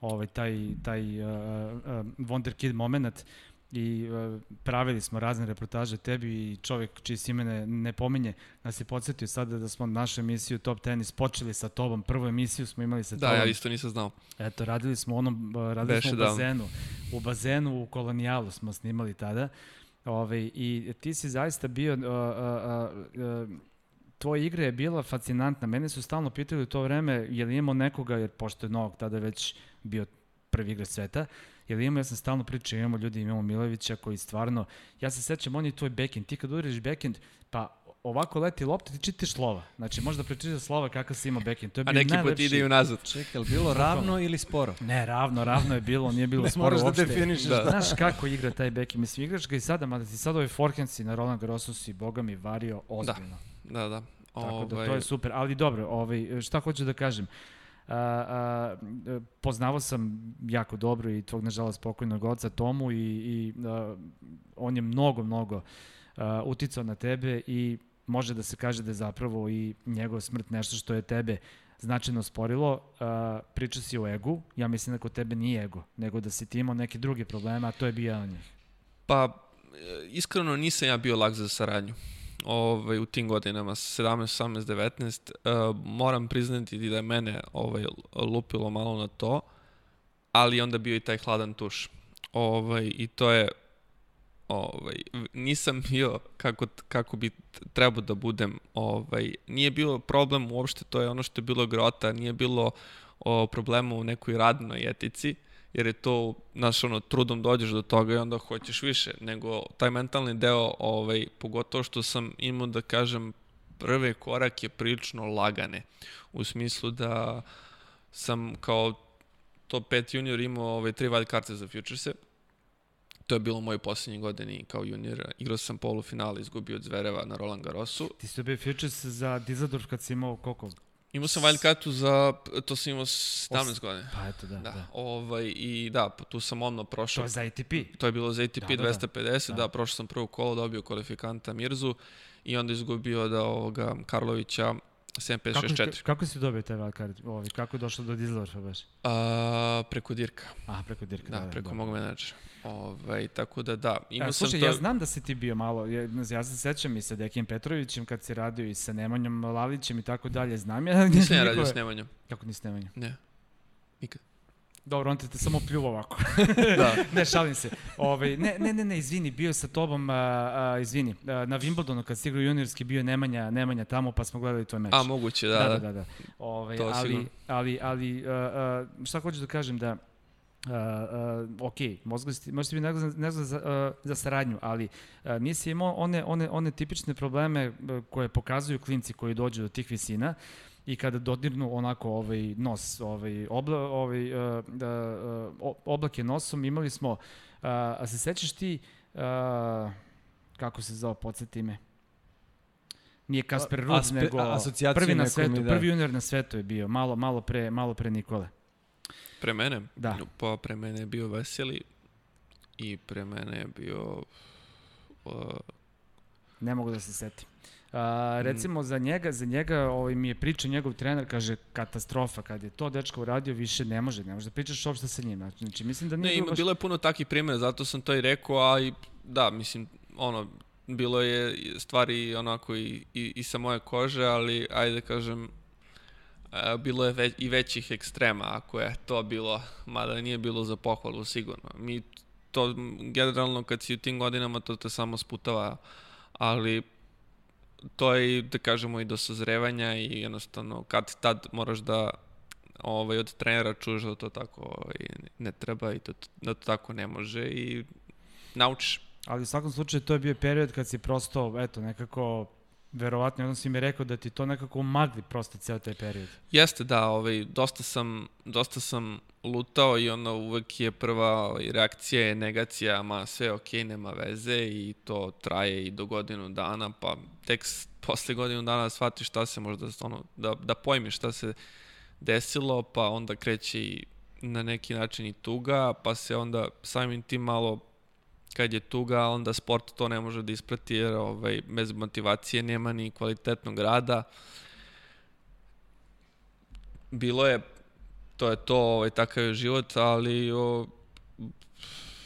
ovaj, taj, taj uh, uh, Wonder Kid moment i uh, pravili smo razne reportaže tebi i čovjek čiji si imene ne pominje nas je podsjetio sada da smo našu emisiju Top Tennis počeli sa tobom, prvu emisiju smo imali sa da, tobom. Da, ja isto nisam znao. Eto, radili smo onom, radili Beše smo u bazenu, da. u bazenu u kolonijalu smo snimali tada. Ove, I ti si zaista bio uh, uh, uh, tvoja igra je bila fascinantna. Mene su stalno pitali u to vreme, je li imamo nekoga, jer pošto je Novak tada već bio prvi igrač sveta, je li imamo, ja sam stalno pričao, imamo ljudi, imamo Milovića koji stvarno, ja se sećam, on je tvoj backend, ti kad udariš backend, pa ovako leti lopta, ti čitiš slova. Znači, možda pričaš slova kakav si imao backend. To je A neki najlepši... put ide i unazad. Čekaj, bilo ravno ili sporo? Ne, ravno, ravno je bilo, nije bilo ne sporo uopšte. Ne moraš da definišeš. Da. Znaš kako igra taj backend, mislim, igraš ga i sada, mada ti sad ovaj forehand si na Roland Garrosu si, boga mi, vario ozbiljno. Da, da, da. Tako ovaj... da, to je ovaj- super. Ali dobro, ovaj, šta hoću da kažem? A, a, poznavao sam jako dobro i tvog, nažalost, pokojnog oca Tomu i, i a, on je mnogo, mnogo a, uticao na tebe i može da se kaže da je zapravo i njegov smrt nešto što je tebe značajno sporilo. Uh, priča si o egu, ja mislim da kod tebe nije ego, nego da si ti imao neke druge probleme, a to je bio jedan njih. Pa, iskreno nisam ja bio lag za saradnju ovaj, u tim godinama, 17, 18, 19. Uh, moram priznati da je mene ovaj, lupilo malo na to, ali onda bio i taj hladan tuš. Ovaj, I to je ovaj, nisam bio kako, kako bi trebao da budem. Ovaj, nije bilo problem uopšte, to je ono što je bilo grota, nije bilo o, problema u nekoj radnoj etici, jer je to, znaš, ono, trudom dođeš do toga i onda hoćeš više, nego taj mentalni deo, ovaj, pogotovo što sam imao, da kažem, prve korake prilično lagane, u smislu da sam kao top 5 junior imao ovaj, tri wild karte za Futurese, to je bilo moj poslednji godini kao junior. Igrao sam polufinale, izgubio od Zvereva na Roland Garrosu. Ti si bio Futures za Dizadorf kad si imao koliko? Imao sam Wildcatu za, to sam imao 17 godina. Pa eto, da, da. da. Ovaj, I da, tu sam odmah prošao. To je za ATP. To je bilo za ATP da, 250, da, da. da prošao sam prvo kolo, dobio kvalifikanta Mirzu i onda izgubio da ovoga Karlovića 7564. Kako si dobio taj wildcard? Ovi, kako je došlo do Dizdorfa baš? A, preko Dirka. A, preko Dirka, da. Da, preko da. mog menadžera. Ovaj, tako da da, imao e, slušaj, sam to... ja znam da si ti bio malo, ja, ja se sećam i sa Dekim Petrovićem kad si radio i sa Nemanjom Lalićem i tako dalje, znam ja... Nisam ja *laughs* radio s Nemanjom. Kako nisi Nemanjom? Ne, nikad. Dobro, on te, te samo pljuva ovako. *laughs* da. ne, šalim se. Ove, ovaj, ne, ne, ne, ne, izvini, bio sa tobom, a, a, izvini, a, na Wimbledonu kad si igrao juniorski bio Nemanja, Nemanja tamo, pa smo gledali tvoj meč. A, moguće, da. Da, da, da. da. Ove, to ali, sigurno. ali, ali, a, a, šta hoću da kažem, da Uh, uh, ok, možda si, možda si bi za, uh, za saradnju, ali uh, nisi imao one, one, one tipične probleme koje pokazuju klinci koji dođu do tih visina i kada dodirnu onako ovaj nos, ovaj, obla, ovaj, uh, uh, oblake nosom, imali smo, uh, a se sećaš ti, uh, kako se zove, podsjeti me, nije Kasper Ruud, Aspe, nego prvi na svetu, da. prvi junior na svetu je bio, malo, malo, pre, malo pre Nikole. Pre mene? Da. Pa pre mene je bio Veseli i pre mene je bio... Uh... Ne mogu da se setim. A, recimo mm. za njega, za njega ovaj, mi je priča njegov trener, kaže katastrofa, kad je to dečko uradio, više ne može, ne može da pričaš uopšte sa njim. Znači, mislim da nije ne, ima, baš... bilo je puno takvih primjera, zato sam to i rekao, a i da, mislim, ono, bilo je stvari onako i, i, i sa moje kože, ali ajde da kažem, bilo je već, i većih ekstrema, ako je to bilo, mada nije bilo za pohvalu sigurno. Mi to generalno kad si u tim godinama to te samo sputava, ali to je da kažemo i do sazrevanja i jednostavno kad tad moraš da ovaj, od trenera čuješ da to tako ovaj, ne treba i to, da to tako ne može i naučiš. Ali u svakom slučaju to je bio period kad si prosto, eto, nekako verovatno, onda si mi rekao da ti to nekako umagli prosto ceo taj period. Jeste, da, ovaj, dosta, sam, dosta sam lutao i onda uvek je prva ovaj, reakcija je negacija, ma sve ok, nema veze i to traje i do godinu dana, pa tek posle godinu dana shvatiš šta se možda, ono, da, da pojmiš šta se desilo, pa onda kreće i na neki način i tuga, pa se onda samim tim malo kad je tuga, onda sport to ne može da isprati jer ovaj, bez motivacije nema ni kvalitetnog rada. Bilo je, to je to, ovaj, takav je život, ali o,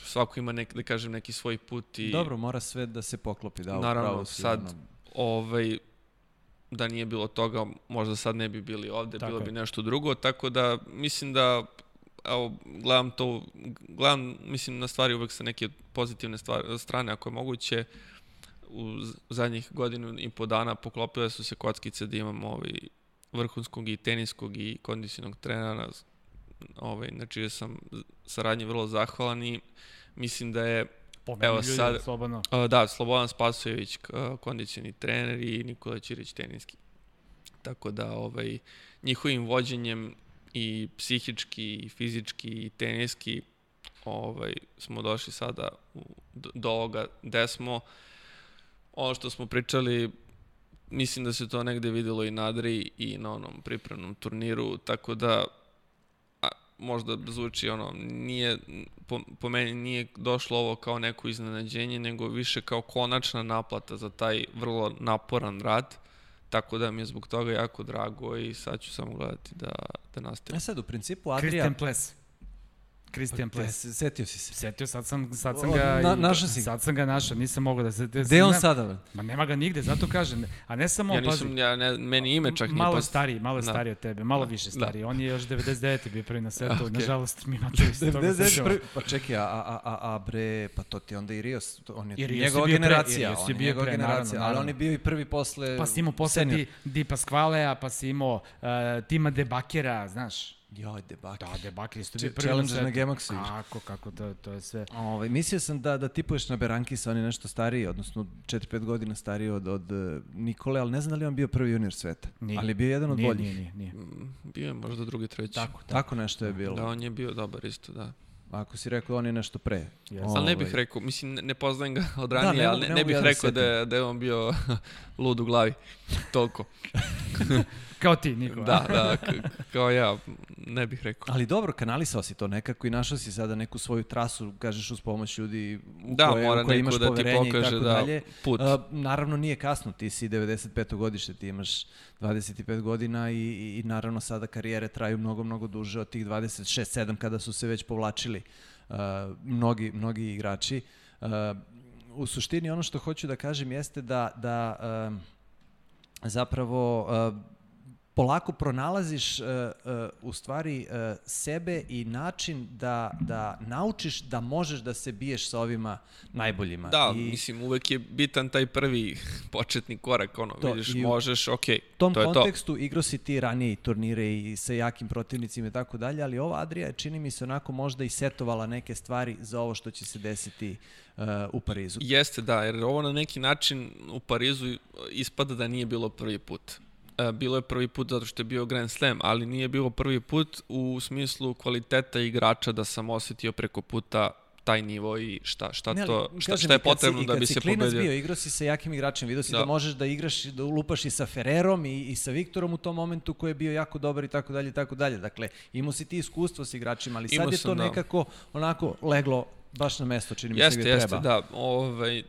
svako ima nek, da kažem, neki svoj put. I, Dobro, mora sve da se poklopi, da, naravno, si, sad, ono... ovaj, da nije bilo toga, možda sad ne bi bili ovde, tako bilo je. bi nešto drugo, tako da mislim da evo, gledam to, gledam, mislim, na stvari uvek sa neke pozitivne stvari, strane, ako je moguće. u zadnjih godinu i po dana poklopile su se kockice da imamo ovaj vrhunskog i teniskog i kondicionog trenera, ovaj, znači sam saradnji vrlo zahvalan i mislim da je Pomenu evo ljudi, sad, slobodno. Uh, da, Slobodan Spasojević, uh, kondicioni trener i Nikola Ćirić, teniski. Tako da, ovaj, njihovim vođenjem i psihički, i fizički, i teniski, ovaj, smo došli sada u, do, do ovoga gde smo. Ono što smo pričali, mislim da se to negde videlo i na Adri i na onom pripremnom turniru, tako da možda zvuči ono, nije, po, po meni nije došlo ovo kao neko iznenađenje, nego više kao konačna naplata za taj vrlo naporan rad. Tako da mi je zbog toga jako drago i sad ću samo gledati da, da nastavim. E sad, u principu Adria... Christian Ples. Christian pa, Ples. Setio si se. Setio, sad sam, sad sam ga... Na, našao si Sad sam ga našao, nisam mogao da se... Gde on sada? Ma nema ga nigde, zato kažem. A ne samo, ja nisam, pazi, ja ne, meni ime čak malo nije stariji, malo da. stariji od tebe, malo da. više stariji. Da. On je još 99. bio prvi na *laughs* svetu, okay. nažalost mi mačevi se toga sećamo. Pa čekaj, a, a, a, a bre, pa to ti onda i Rios, on je I njegova generacija, pre, on je njegova pre, generacija, naravno, ali on je bio i prvi posle Pa si imao posle Di, Di Pasqualea, pa si imao uh, Tima Debakera, znaš. Joj, debakir. Da, debakir isto bio prvi Challenger na Gemaxu. Kako, kako, to, to je sve. Ove, ovaj, mislio sam da, da tipuješ na Berankisa, on je nešto stariji, odnosno 4-5 godina stariji od, od uh, Nikole, ali ne znam da li on bio prvi junior sveta. Nije. Ali je bio jedan od nije, boljih. Nije, nije, nije. Mm, bio je možda drugi, treći. Tako, tako, tako nešto je bilo. Da, on je bio dobar isto, da. Ako si rekao on je nešto pre. Yes. Ali ne bih ovaj. rekao, mislim ne, ne poznajem ga od ranije, da, ali ne, ne, ne bih ja da rekao da, je, da je on bio *laughs* lud u glavi. Toliko. *laughs* Kao ti, Niko. da, da, kao ja, ne bih rekao. Ali dobro, kanalisao si to nekako i našao si sada neku svoju trasu, kažeš uz pomoć ljudi u da, koje, mora u koje imaš da ti pokaže i tako da, dalje. Put. Uh, naravno nije kasno, ti si 95. godište, ti imaš 25 godina i, i, i naravno sada karijere traju mnogo, mnogo duže od tih 26-7 kada su se već povlačili uh, mnogi, mnogi igrači. Uh, u suštini ono što hoću da kažem jeste da, da uh, zapravo uh, polako pronalaziš uh, uh, u stvari uh, sebe i način da, da naučiš da možeš da se biješ sa ovima najboljima. Da, I, mislim, uvek je bitan taj prvi *laughs* početni korak, ono, to, vidiš, i možeš, ok, tom to je to. kontekstu igrao si ti ranije i turnire i sa jakim protivnicima i tako dalje, ali ova Adria je, čini mi se, onako možda i setovala neke stvari za ovo što će se desiti uh, u Parizu. Jeste, da, jer ovo na neki način u Parizu ispada da nije bilo prvi put bilo je prvi put zato što je bio Grand Slam, ali nije bilo prvi put u smislu kvaliteta igrača da sam osetio preko puta taj nivo i šta, šta, ne, to, šta, šta je potrebno si, da bi se pobedio. Kad si bio, igrao si sa jakim igračem, vidio si da. da možeš da igraš, da lupaš i sa Ferrerom i, i sa Viktorom u tom momentu koji je bio jako dobar i tako dalje i tako dalje. Dakle, imao si ti iskustvo sa igračima, ali sad imao je to sam, da. nekako onako leglo baš na mesto, čini mi se jeste, treba. Jeste, da. Ovaj,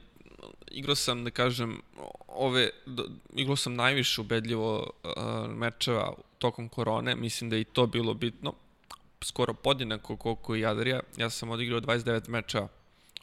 igrao sam, da kažem, ove, igrao sam najviše ubedljivo uh, mečeva tokom korone, mislim da je i to bilo bitno, skoro podjednako koliko i Adria, ja sam odigrao 29 meča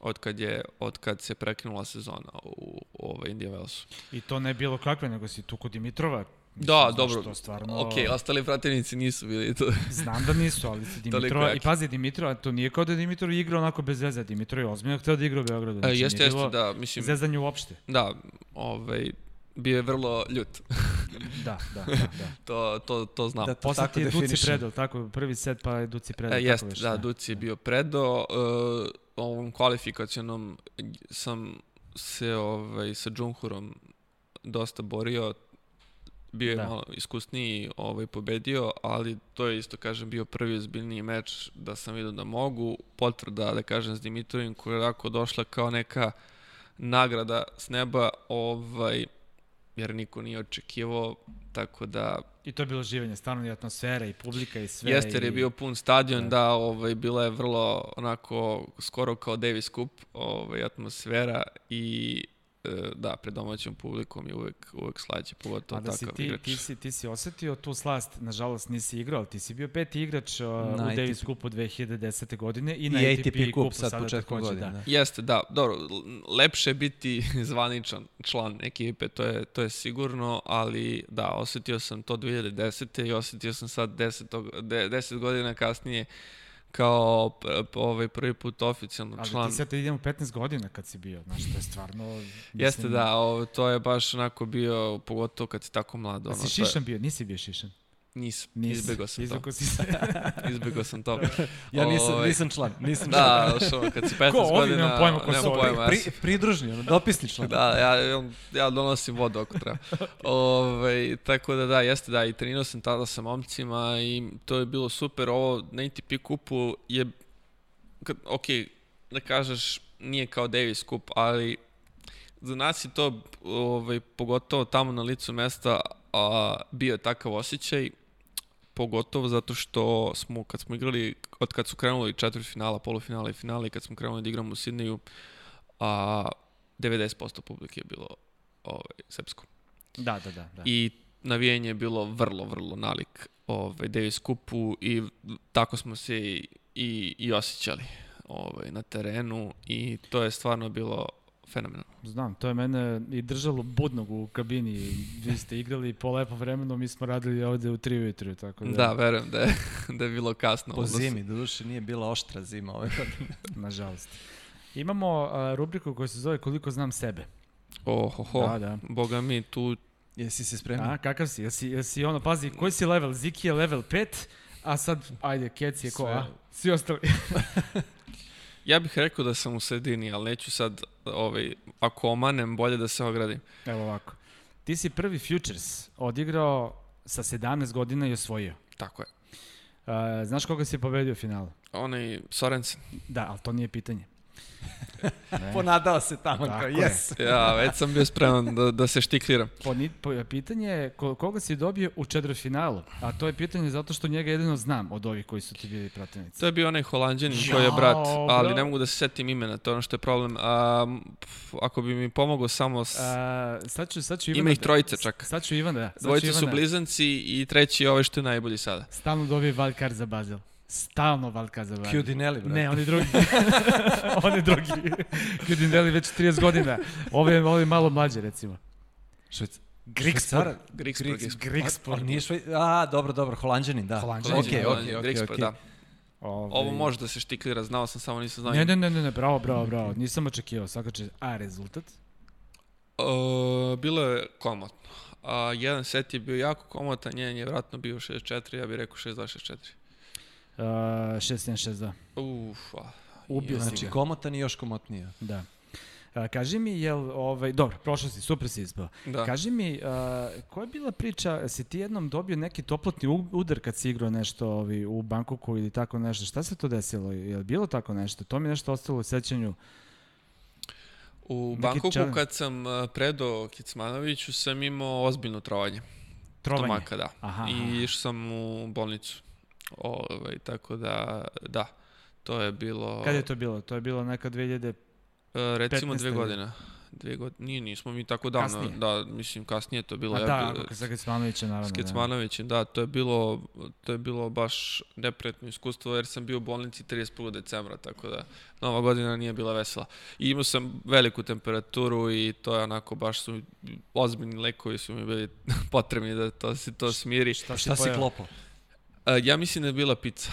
od kad je od kad se prekinula sezona u, u ovaj India Walesu. I to ne bilo kakve, nego si tu kod Dimitrova Da, dobro. Što stvarno... Ok, ostali protivnici nisu bili to. Znam da nisu, ali se *laughs* Dimitrova... I pazi, Dimitrova, to nije kao da Dimitrov igra onako bez veze. Dimitrov je ozbiljno htio da igra u Beogradu. E, znači, e, jeste, jeste, da. Mislim, zezanje uopšte. Da, ovaj, bio je vrlo ljut. *laughs* da, da, da. da. *laughs* to, to, to znam. Da, to Posle ti je Duci predao, tako, prvi set pa je Duci predao. E, jeste, da, Duci je bio predao. Uh, ovom kvalifikacionom sam se ovaj, sa Džunhurom dosta borio, bio je da. malo iskusniji ovaj, pobedio, ali to je isto, kažem, bio prvi ozbiljniji meč da sam vidio da mogu. Potvrda, da kažem, s Dimitrovim koja je tako došla kao neka nagrada s neba, ovaj, jer niko nije očekivao, tako da... I to je bilo živanje, stvarno i atmosfera i publika i sve. Jeste, jer je bio pun stadion, da, da ovaj, bila je vrlo onako skoro kao Davis Cup ovaj, atmosfera i da, pred domaćom publikom je uvek, uvek slađe, pogotovo da takav ti, igrač. Ti si, ti si osetio tu slast, nažalost nisi igrao, ti si bio peti igrač uh, na u. Davis Cupu 2010. godine i, I na ATP, ATP Cup sad početkom godine. Da. da. Jeste, da, dobro, lepše biti *laughs* zvaničan član ekipe, to je, to je sigurno, ali da, osetio sam to 2010. i osetio sam sad 10, 10 godina kasnije kao ovaj prvi put oficijalno Ali član. ti sad idemo 15 godina kad si bio, znaš, to je stvarno... Mislim, Jeste da, ovo, to je baš onako bio, pogotovo kad si tako mlad. A Ono, si to je- šišan bio, nisi bio šišan. Nisam, Nisi. izbegao sam to. Izbegao si se. *laughs* Izbegao sam to. *laughs* Ja nisam, Ovaj, nisam član, nisam *laughs* član. Da, ono, kad si 15 Ko godina, nemam pojma ko nemam pojma, ja Pri, pridružni, ono, dopisni član. Da, ja, ja donosim vodu ako treba. Ove, tako da da, jeste da, i trenirao sam tada sa momcima i to je bilo super. Ovo na ATP kupu je, kad, ok, da kažeš, nije kao Davis kup, ali za nas je to, ovaj, pogotovo tamo na licu mesta, a, bio je takav osjećaj, pogotovo zato što smo, kad smo igrali, od kad su krenuli četiri finala, polufinala i finala i kad smo krenuli da igramo u Sidneju, a 90% publike je bilo ovaj, srpsko. da, da, da. da. I navijanje je bilo vrlo, vrlo nalik ovaj, Davis kupu i tako smo se i, i, i osjećali ovaj, na terenu i to je stvarno bilo fenomenalno. Znam, to je mene i držalo budnog u kabini. Vi ste igrali po lepo vremenu, mi smo radili ovde u 3 ujutru, tako da, Da, verujem da je, *laughs* da je bilo kasno. Po zimi, doduše nije bila oštra zima ove godine. *laughs* nažalost. Imamo a, rubriku koja se zove Koliko znam sebe. Ohoho, Da, da. boga mi, tu Jesi se spremio? A, kakav si? Jesi, jesi ono, pazi, koji si level? Ziki je level 5, a sad, ajde, Kec je ko, Sve. a? Svi ostali. *laughs* Ja bih rekao da sam u sredini, ali neću sad, ovaj, ako omanem, bolje da se ogradim. Evo ovako. Ti si prvi Futures odigrao sa 17 godina i osvojio. Tako je. A, znaš koga si pobedio u finalu? Onaj Sorensen. Da, ali to nije pitanje. Ne. *laughs* Ponadao se tamo Tako kao, je. yes. Ja, već sam bio spreman da, da se štikliram. Po, po, pitanje je ko, koga si dobio u četvrtfinalu, a to je pitanje zato što njega jedino znam od ovih koji su ti bili pratenici. To je bio onaj holandjanin koji je brat, ali bro. ne mogu da se setim imena, to je ono što je problem. A, pf, ako bi mi pomogao samo s... A, sad ću, sad ću Ivana... Ima ih trojice čak. Sad ću Ivana, da. Sad ću Dvojice su Ivana. blizanci i treći je ovaj što je najbolji sada. Stalno dobije Valkar za Bazel. Stalno Valkar za Bazel. Kjudinelli, brate. Ne, on je drugi. *laughs* on je drugi. Kjudinelli već 30 godina. Ovo je, ovo je malo mlađe, recimo. Švec... Grigspor. Grigspor, Grigs- Grigspor. A, nije švaj... A, dobro, dobro, holandjanin, da. Okej, okej, Holandjanin, okej, okej. da. Ovaj- Ovo može da se štiklira, znao sam, samo nisam znao. Ne, ne, ne, ne, ne, bravo, bravo, bravo. Nisam očekivao, svaka će... A, rezultat? Uh, bilo je komotno. A, jedan set je bio jako komotan, njen je vratno bio 6-4, ja bih rekao 6-2-6-4. Uh, 6-1-6-2. Uf, a, Ubio si Znači, ga. komotan i još komotnije. Da. A, kaži mi, jel, ovaj, dobro, prošao si, super si ispao. da. Kaži mi, a, koja je bila priča, si ti jednom dobio neki toplotni udar kad si igrao nešto ovi, u Bankoku ili tako nešto? Šta se to desilo? Je li bilo tako nešto? To mi je nešto ostalo u sećanju. U Neki Bankoku challenge. kad sam uh, predao Kicmanoviću sam imao ozbiljno trovanje. Trovanje. Stomaka, da. Aha, I aha. išao sam u bolnicu. Ovaj, tako da, da. To je bilo... Kad je to bilo? To je bilo neka 2000... e, recimo 15 dve godine. Dve godine, nije, nismo mi tako davno. Kasnije? Da, mislim, kasnije je to bilo. A ja da, bi- ako sa Kecmanovića, naravno. S da. Kecmanovićem, da, to je bilo, to je bilo baš neprijatno iskustvo jer sam bio u bolnici 31. decembra, tako da nova godina nije bila vesela. I imao sam veliku temperaturu i to je onako baš su ozbiljni lekovi su mi bili *laughs* potrebni da to se to smiri. Šta, Šta si pojeo? klopao? E, ja mislim da je bila pizza.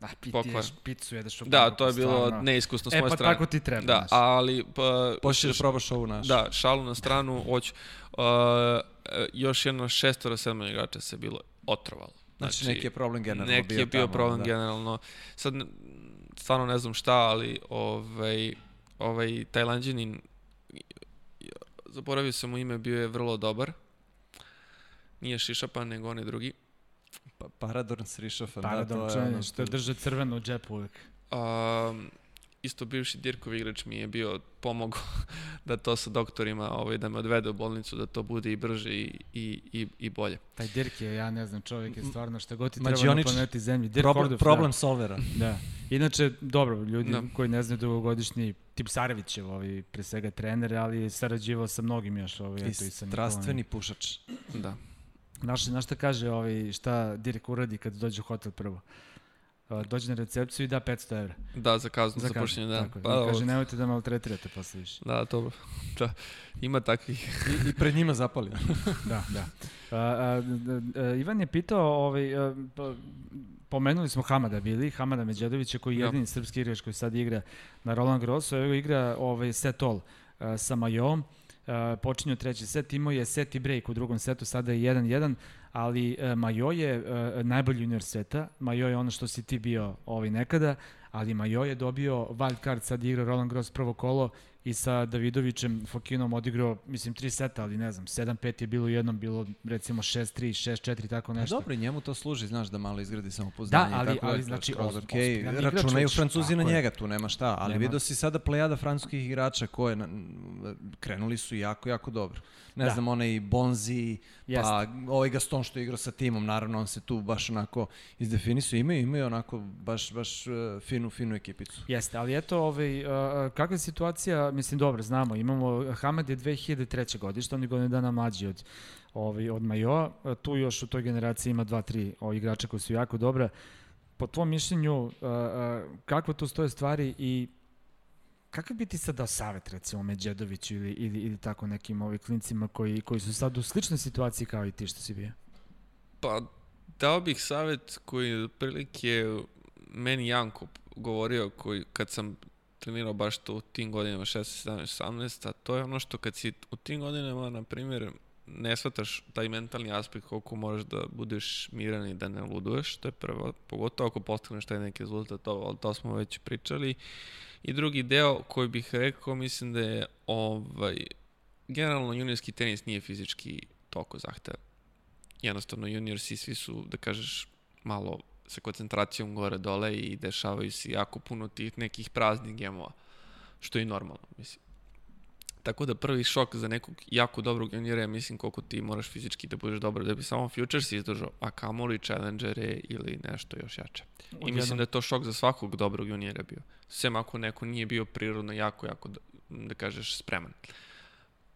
Ah, pi, ti Pokvar. ješ picu, jedeš u Da, to je bilo stvarno. neiskusno s E, moje pa strane. tako ti treba, Da, znaš. ali pa, Hoćeš da probaš ovu našu? Da, šalu na stranu, hoću. Uh, još jedno šestora, sedma igrača se bilo otrovalo. Znači, neki je problem generalno neki bio je bio tamo, problem da. generalno. Sad, stvarno ne znam šta, ali ovaj, ovaj Tajlanđanin, zaboravio sam mu ime, bio je vrlo dobar. Nije Šišapan, nego onaj drugi. Pa, Paradorn Srišofan, da, Paradon, to je ono što drže crveno u džepu uvijek. Um, isto bivši Dirkov igrač mi je bio pomogao *laughs* da to sa doktorima, ovaj, da me odvede u bolnicu, da to bude i brže i, i, i, i bolje. Taj Dirk je, ja ne znam, čovjek je stvarno šta god ti treba na planeti Zemlji. Dirk Problem, Kordov, problem solvera. Da. *laughs* da. Inače, dobro, ljudi Da. koji ne znaju dugogodišnji, tip Sarevićev, ovaj, pre svega trener, ali je sarađivao sa mnogim još, ovaj, I eto i sa strastveni pušač. Da. Znaš, znaš šta kaže, ovaj, šta Dirk uradi kad dođe u hotel prvo? dođe na recepciju i da 500 evra. Da, za kaznu, za, za pošljenje dana. Tako, pa, kaže, nemojte da maltretirate posle više. Da, dobro. Da, ima takvih. I, I pred njima zapali. *laughs* da, da. A, a, a, Ivan je pitao, ovaj, a, pa, pomenuli smo Hamada bili, Hamada Međedovića koji je jedini ja. srpski igrač koji sad igra na Roland Grossu, evo igra ovaj, set all a, sa Majom. Uh, počinju treći set, imao je set i break u drugom setu, sada je 1-1 ali uh, Majo je uh, najbolji junior sveta, Majo je ono što si ti bio ovaj nekada, ali Majo je dobio wild card, sad igra Roland Gross prvo kolo i sa Davidovićem Fokinom odigrao, mislim, tri seta, ali ne znam, 7-5 je bilo jednom, bilo recimo 6-3, 6-4, tako nešto. A dobro, njemu to služi, znaš, da malo izgradi samopoznanje. Da, ali, tako ali znači, kroz, okay, računaju Francuzi na njega, tu nema šta, ali nema. vidio si sada plejada francuskih igrača koje na, krenuli su jako, jako dobro. Ne da. znam, onaj Bonzi, Jest. pa ovaj Gaston što je igrao sa timom, naravno on se tu baš onako izdefinisao, imaju, imaju onako baš, baš uh, finu, finu ekipicu. Jeste, ali eto, ovaj, kakva je situacija, mislim, dobro, znamo, imamo, Hamad je 2003. godište, on je godinu dana mlađi od, ovaj, od Majoa, tu još u toj generaciji ima dva, tri ovaj, igrača koji su jako dobra. Po tvom mišljenju, kakva tu stoje stvari i kakav bi ti sad dao savet recimo Međedoviću ili, ili, ili tako nekim ovim klincima koji, koji su sad u sličnoj situaciji kao i ti što si bio? Pa dao bih savet koji otprilike meni Janko govorio koji kad sam trenirao baš to u tim godinama 16, 17, 18, a to je ono što kad si u tim godinama, na primjer, ne shvataš taj mentalni aspekt koliko možeš da budeš miran i da ne luduješ, to je prvo, pogotovo ako postigneš taj neki rezultat, to, to smo već pričali. I drugi deo koji bih rekao, mislim da je ovaj, generalno juniorski tenis nije fizički toliko zahtevan. Jednostavno juniorsi svi su, da kažeš, malo sa koncentracijom gore dole i dešavaju se jako puno tih nekih praznih gemova, što je normalno, mislim. Tako da prvi šok za nekog jako dobrog juniora je mislim koliko ti moraš fizički da budeš dobar da bi samo Futures izdržao, a kamoli Challengere ili nešto još jače. I mislim da je to šok za svakog dobrog juniora bio. Sem ako neko nije bio prirodno jako, jako, da, da kažeš, spreman.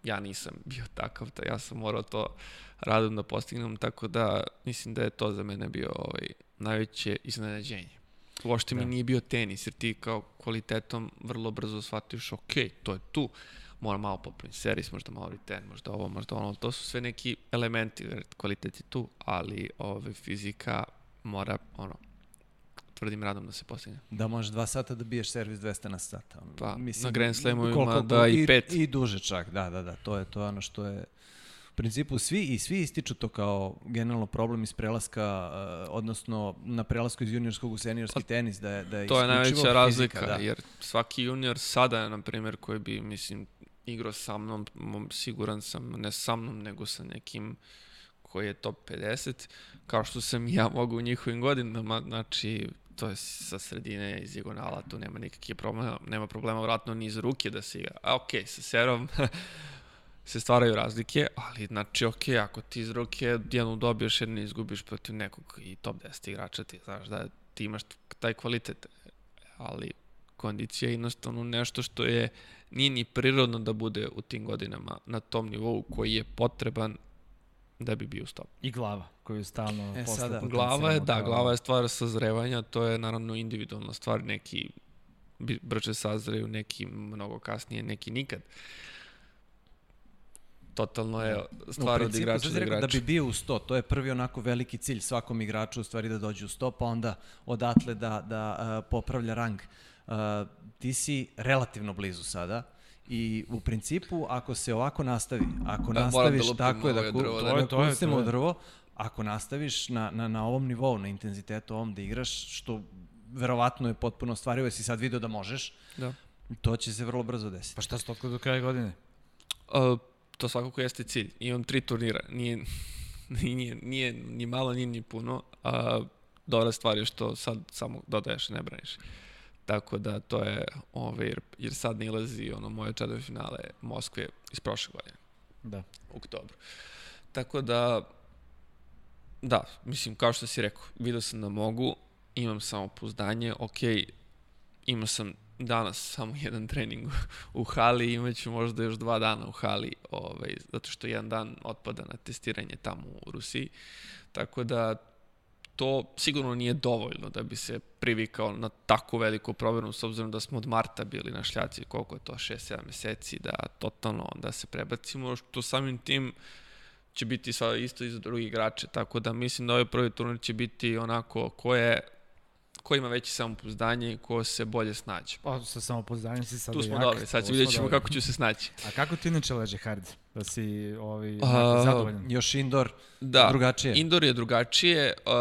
Ja nisam *laughs* bio takav, da ja sam morao to radom da postignem, tako da mislim da je to za mene bio ovaj, najveće iznenađenje. Uopšte da. mi nije bio tenis, jer ti kao kvalitetom vrlo brzo shvatiš, ok, to je tu mora malo popraviti seris, možda malo return, možda ovo, možda ono, to su sve neki elementi, kvalitet je tu, ali ove, fizika mora, ono, tvrdim radom da se postigne. Da možeš dva sata da biješ servis 200 na sat. Pa, Mislim, na Grand Slamu ima da i pet. I, I duže čak, da, da, da, to je to ono što je u principu svi i svi ističu to kao generalno problem iz prelaska, uh, odnosno na prelasku iz juniorskog u seniorski pa, tenis, da je, da je To je najveća fizika, razlika, da. jer svaki junior sada, na primjer, koji bi, mislim, igrao sa mnom, siguran sam, ne sa mnom, nego sa nekim koji je top 50, kao što sam ja mogu u njihovim godinama, znači to je sa sredine iz diagonala, tu nema nikakve problema, nema problema vratno ni iz ruke da se igra. A okej, okay, sa serom *laughs* se stvaraju razlike, ali znači okej, okay, ako ti iz ruke jednu dobiješ, jednu izgubiš protiv nekog i top 10 igrača, ti znaš da ti imaš taj kvalitet, ali kondicija je jednostavno nešto što je nije ni prirodno da bude u tim godinama na tom nivou koji je potreban da bi bio stop. I glava koju je stalno e, sada, Glava je, da, glava je stvar sazrevanja, to je naravno individualna stvar, neki brže sazreju, neki mnogo kasnije, neki nikad. Totalno je stvar od igrača do igrača. Da bi bio u 100, to je prvi onako veliki cilj svakom igraču u stvari da dođe u 100, pa onda odatle da, da uh, popravlja rang. Uh, ti si relativno blizu sada i u principu ako se ovako nastavi, ako da, nastaviš da tako je da, ku, drvo, da, to je, to je, drvo, ako nastaviš na, na, na ovom nivou, na intenzitetu ovom da igraš, što verovatno je potpuno ostvarivo, jesi sad video da možeš, da. to će se vrlo brzo desiti. Pa šta se do kraja godine? Uh, to svakako jeste cilj. Imam tri turnira. *laughs* Nije, nije, nije ni malo, nije ni puno. Uh, dobra stvar je što sad samo dodaješ, ne braniš. Tako da to je, ove, jer, jer sad ne ilazi ono moje čadove finale Moskve iz prošle godine. Da. U oktobru. Tako da, da, mislim, kao što si rekao, vidio sam da mogu, imam samo pouzdanje, ok, imao sam danas samo jedan trening u hali, imaću možda još dva dana u hali, ovaj, zato što jedan dan otpada na testiranje tamo u Rusiji. Tako da to sigurno nije dovoljno da bi se privikao na tako veliku provernu, s obzirom da smo od marta bili na šljaci, koliko je to, 6-7 meseci, da totalno da se prebacimo, što samim tim će biti sva isto i za drugi igrače, tako da mislim da ovaj prvi turnir će biti onako ko je ko ima veće samopouzdanje i ko se bolje snađe. Pa sa samopouzdanjem si sad Tu smo jak. dobri, sad vidjet ćemo dobri. kako ću se snaći. A kako ti inače leže hard? Da si ovaj, A, zadovoljan? Još indoor, Da, drugačije. indoor je drugačije, uh,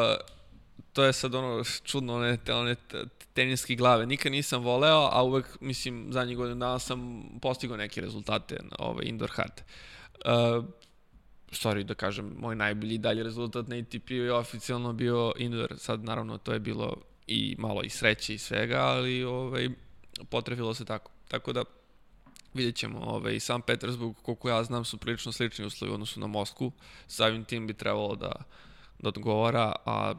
to je sad ono čudno, one, te, one te- teniske glave. Nikad nisam voleo, a uvek, mislim, zadnjih godina dana sam postigao neke rezultate na ovaj indoor hard. Uh, sorry da kažem, moj najbolji dalje rezultat na ATP je oficijalno bio indoor. Sad, naravno, to je bilo i malo i sreće i svega, ali ovaj, potrefilo se tako. Tako da, vidjet ćemo. Ovaj, sam Petersburg, koliko ja znam, su prilično slični uslovi odnosu na Moskvu. Samim tim bi trebalo da, da odgovara, a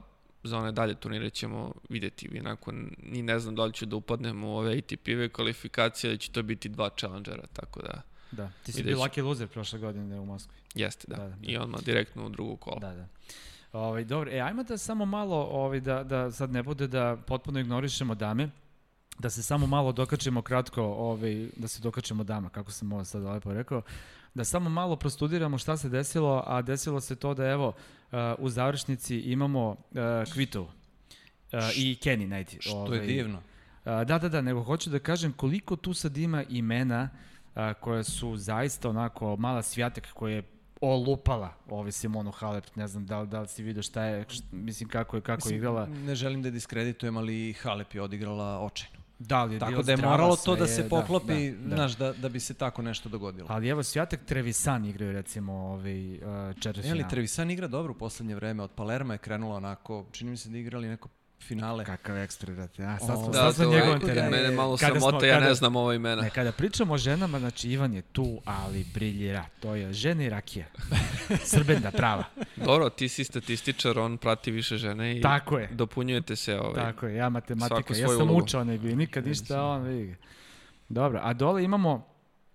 za one dalje turnire ćemo videti. Inako, ni ne znam da li ću da upadnem u ove ATP-ve kvalifikacije, ali će to biti dva challengera, tako da Da. Ti si bio lucky loser prošle godine u Moskvi. jeste, da. Da, da, da. I odmah direktno u drugu kolo. Da, da. Ovaj dobro, e ajmo da samo malo ovaj da da sad ne bude da potpuno ignorišemo dame. Da se samo malo dokačimo kratko, ovaj da se dokačimo dama, kako sam ovo sad lepo rekao. Da samo malo prostudiramo šta se desilo, a desilo se to da evo uh, u završnici imamo uh, Kvitov. Uh, i Kenny Knight. što je divno. A, da, da, da, nego hoću da kažem koliko tu sad ima imena koje su zaista onako mala svjatek koja je olupala ovaj Simonu Halep, ne znam da li, da li si vidio šta je, št, mislim kako je, kako je Mislim, igrala. Ne želim da je diskreditujem, ali Halep je odigrala očajno. Da li je Tako da je moralo to da je- se poklopi, da, da. znaš, da, da bi se tako nešto dogodilo. Ali evo, Svijatek Trevisan igraju recimo ovaj, uh, E, četvrtfinale. ali Trevisan igra dobro u poslednje vreme. Od Palerma je krenula onako, čini mi se da igrali neko finale. Kakav ekstra, brate. A, sad smo, O, sad Da, smo njegovom je- terenu. Mene malo Kada smo- sramota, ja kada- ne znam ova imena. Ne, kada pričamo o ženama, znači Ivan je tu, ali briljira. To je žena i rakija. *laughs* Srbenda prava. Dobro, ti si statističar, on prati više žene i Tako je. dopunjujete se. Ovaj. Tako je, ja matematika, ja sam ulogu. učao ne bio, nikad ništa, on vidi. Dobro, a dole imamo,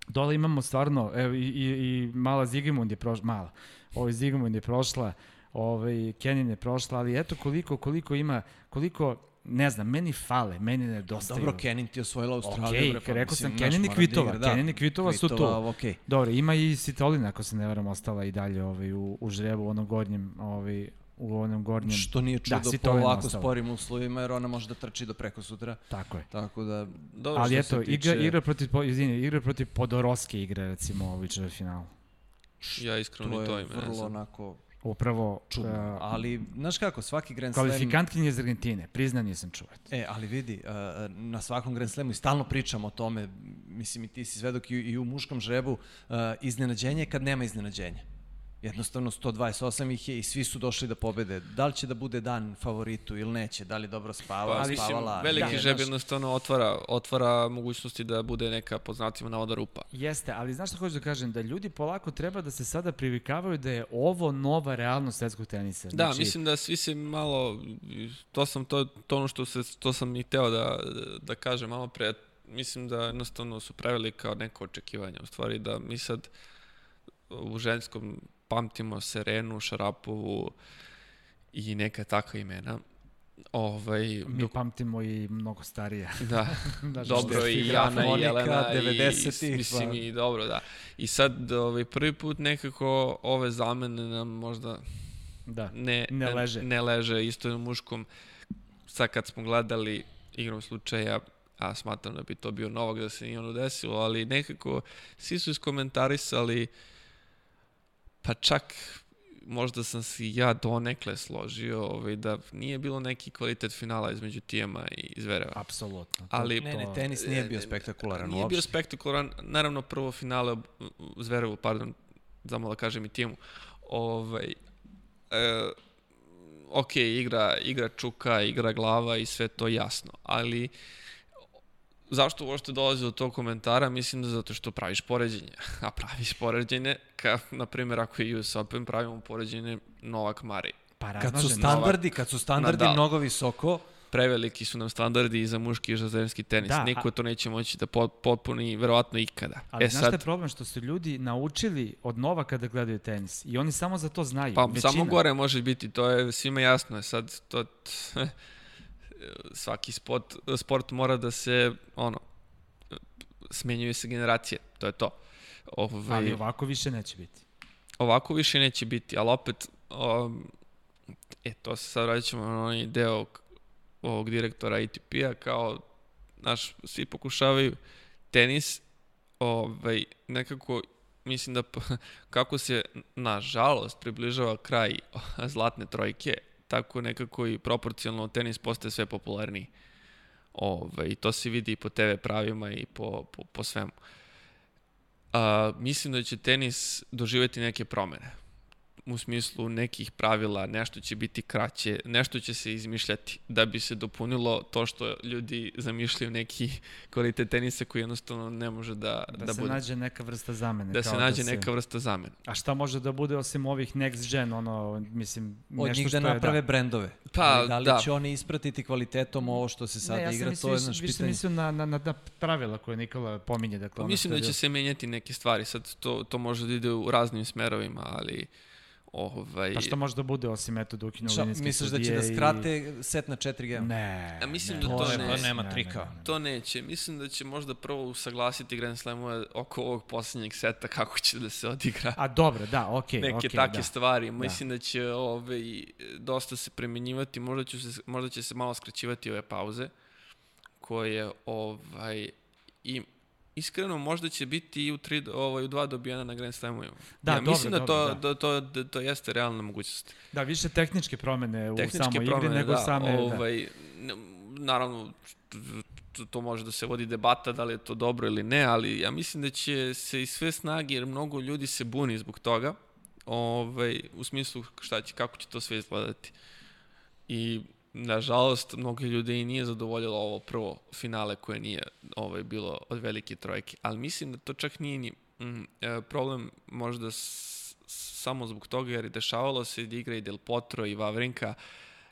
dole imamo stvarno, evo i, i, i mala Zigmund je prošla, mala, ovaj Zigmund je prošla, ovaj Kenin je prošla, ali eto koliko, koliko ima, koliko, ne znam, meni fale, meni nedostaju. Dobro, Kenin ti je osvojila Australiju. Okej, bre, pa rekao sam Kenin i da Kvitova, igra, da. Kenin i Kvitova su tu. Kvitova, okej. Dobro, ima i Sitolina, ako se ne varam, ostala i dalje ovaj, u, u žrebu, u onom gornjem, ovaj, u onom gornjem. Što nije čudo po Svitolina ovako ostala. sporim uslovima, jer ona može da trči do preko sutra. Tako je. Tako da, Dobro, Ali što eto, se igra, tiče- igra protiv, po- izvini, igra protiv Podoroske igre, recimo, u ovoj finalu. Ja iskreno to ni to je ime ne vrlo znam. onako Upravo čudno. uh, Ali, znaš kako, svaki Grand Slam... kvalifikantkinje iz Argentine, priznan nisam čuo. E, ali vidi, uh, na svakom Grand Slamu i stalno pričamo o tome, mislim i ti si svedok i, i u muškom žrebu, uh, iznenađenje je kad nema iznenađenja. Jednostavno 128 ih je i svi su došli da pobede. Da li će da bude dan favoritu ili neće, da li dobro spava, Pa, mislim, spavala. veliki nije, žeb jednostavno otvara, otvara mogućnosti da bude neka, po znacima navoda, rupa. Jeste, ali znaš što hoću da kažem? Da ljudi polako treba da se sada privikavaju da je ovo nova realnost svetskog tenisa. Da, Znači, mislim da svi se malo, to sam to, to ono što, se, to sam i teo da, da kažem malo pre, mislim da jednostavno su prevelika kao neko očekivanja, u stvari da mi sad u ženskom pamtimo Serenu, Šarapovu i neka takva imena. Ovaj, Mi dok, pamtimo i mnogo starije. *laughs* da, *laughs* Da, dobro i Jana i Jelena i 90-ih, mislim pa- i dobro da. I sad ovaj prvi put nekako ove zamene nam možda Da. ne, Ne leže. ne leže isto na muškom. Sad kad smo gledali igrom slučaja, a smatram da bi to bio novak da se nije ono desilo, ali nekako svi su iskomentarisali pa čak možda sam se ja donekle složio ovaj, da nije bilo neki kvalitet finala između Tijema i Zvereva. Apsolutno. Ali- Ne, ne, tenis nije bio spektakularan Nije bio uopšte. spektakularan, naravno prvo finale Zverevu, pardon, samo da kažem i timu. Ovaj, e, ok, igra, igra čuka, igra glava i sve to jasno, ali zašto uopšte dolazi do tog komentara? Mislim da zato što praviš poređenje. *laughs* A praviš poređenje, ka, na primjer, ako je US Open, pravimo poređenje Novak Mari. Pa Kad su standardi, kad su standardi Nadal. mnogo visoko, preveliki su nam standardi i za muški i za ženski tenis. Da, Niko a... to neće moći da potpuni verovatno ikada. Ali e, znaš sad... šta je problem? Što su ljudi naučili od nova kada gledaju tenis i oni samo za to znaju. Pa Većina. samo gore može biti, to je svima jasno. Sad to... *laughs* svaki sport, sport mora da se, ono, smenjuju se generacije, to je to. Ove, ovaj, ali ovako više neće biti. Ovako više neće biti, ali opet, um, e, to se sad vraćamo na onaj deo ovog direktora ATP-a, kao, naš, svi pokušavaju tenis, ovaj, nekako, mislim da *laughs* kako se, nažalost, približava kraj *laughs* zlatne trojke, tako nekako i proporcionalno tenis postaje sve popularniji. Ove, I to se vidi i po TV pravima i po, po, po svemu. A, mislim da će tenis doživeti neke promene u smislu nekih pravila, nešto će biti kraće, nešto će se izmišljati da bi se dopunilo to što ljudi zamišljaju neki *laughs* kvalitet tenisa koji jednostavno ne može da, da, da se bude. nađe neka vrsta zamene. Da se da nađe da se... neka vrsta zamene. A šta može da bude osim ovih next gen, ono, mislim, Od nešto njih da naprave da. brendove. Pa, Ali da li da. će oni ispratiti kvalitetom ovo što se sada ne, ja igra, to je naš pitanje. Više mislim na, na, na, na pravila koje Nikola pominje. Dakle, pa, mislim da će se menjati neke stvari, sad to, to može da ide u raznim smerovima, ali Ovaj... Pa što može da bude osim eto dok na linijske Misliš da će da skrate i... set na 4 g Ne. Ja mislim ne, da to, to neće. nema ne, trika. Ne, ne, ne. To neće. Mislim da će možda prvo usaglasiti Grand Slamove oko ovog poslednjeg seta kako će da se odigra. A dobro, da, okej. Okay, Neke okay, take da. stvari. Da. Mislim da, da će ove, dosta se premenjivati, možda, će se, možda će se malo skraćivati ove pauze koje ovaj, i iskreno možda će biti i u, tri, ovaj, u dva dobijena na Grand Slamu. Da, ja dobro, mislim da to, da. Da, to, da, to jeste realna mogućnost. Da, više tehničke promene tehničke u samoj promene, igri nego da, same... Da. Ovaj, da. Naravno, to, to može da se vodi debata da li je to dobro ili ne, ali ja mislim da će se i sve snage, jer mnogo ljudi se buni zbog toga, ovaj, u smislu šta će, kako će to sve izgledati. I nažalost, mnogi ljudi i nije zadovoljilo ovo prvo finale koje nije ovaj, bilo od velike trojke. Ali mislim da to čak nije ni mm, e, problem možda s, samo zbog toga jer je dešavalo se da igra i Del Potro i Vavrinka.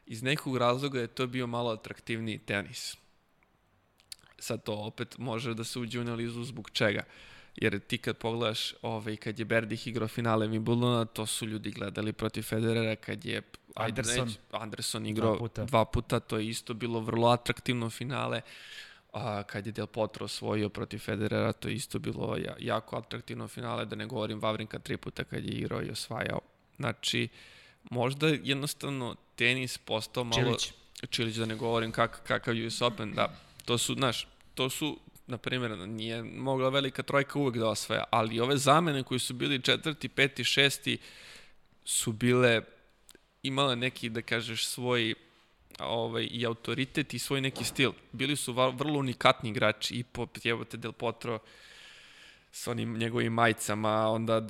Iz nekog razloga je to bio malo atraktivniji tenis. Sad to opet može da se uđe u analizu zbog čega. Jer ti kad pogledaš ovaj, kad je Berdih igrao finale Wimbledona, to su ljudi gledali protiv Federera, kad je Anderson, Neć, Anderson igrao dva puta. dva puta, to je isto bilo vrlo atraktivno finale. A, kad je Del Potro osvojio protiv Federera, to je isto bilo ja, jako atraktivno finale, da ne govorim Vavrinka tri puta kad je igrao i osvajao. Znači, možda jednostavno tenis postao malo... Čilić. Čilić, da ne govorim kak, kakav US Open, da, to su, znaš, to su na primjer, nije mogla velika trojka uvek da osvaja, ali ove zamene koji su bili četvrti, peti, šesti su bile imala neki, da kažeš, svoj ovaj, i autoritet i svoj neki stil. Bili su vrlo unikatni igrači i po Pjevote Del Potro, s onim njegovim majicama, onda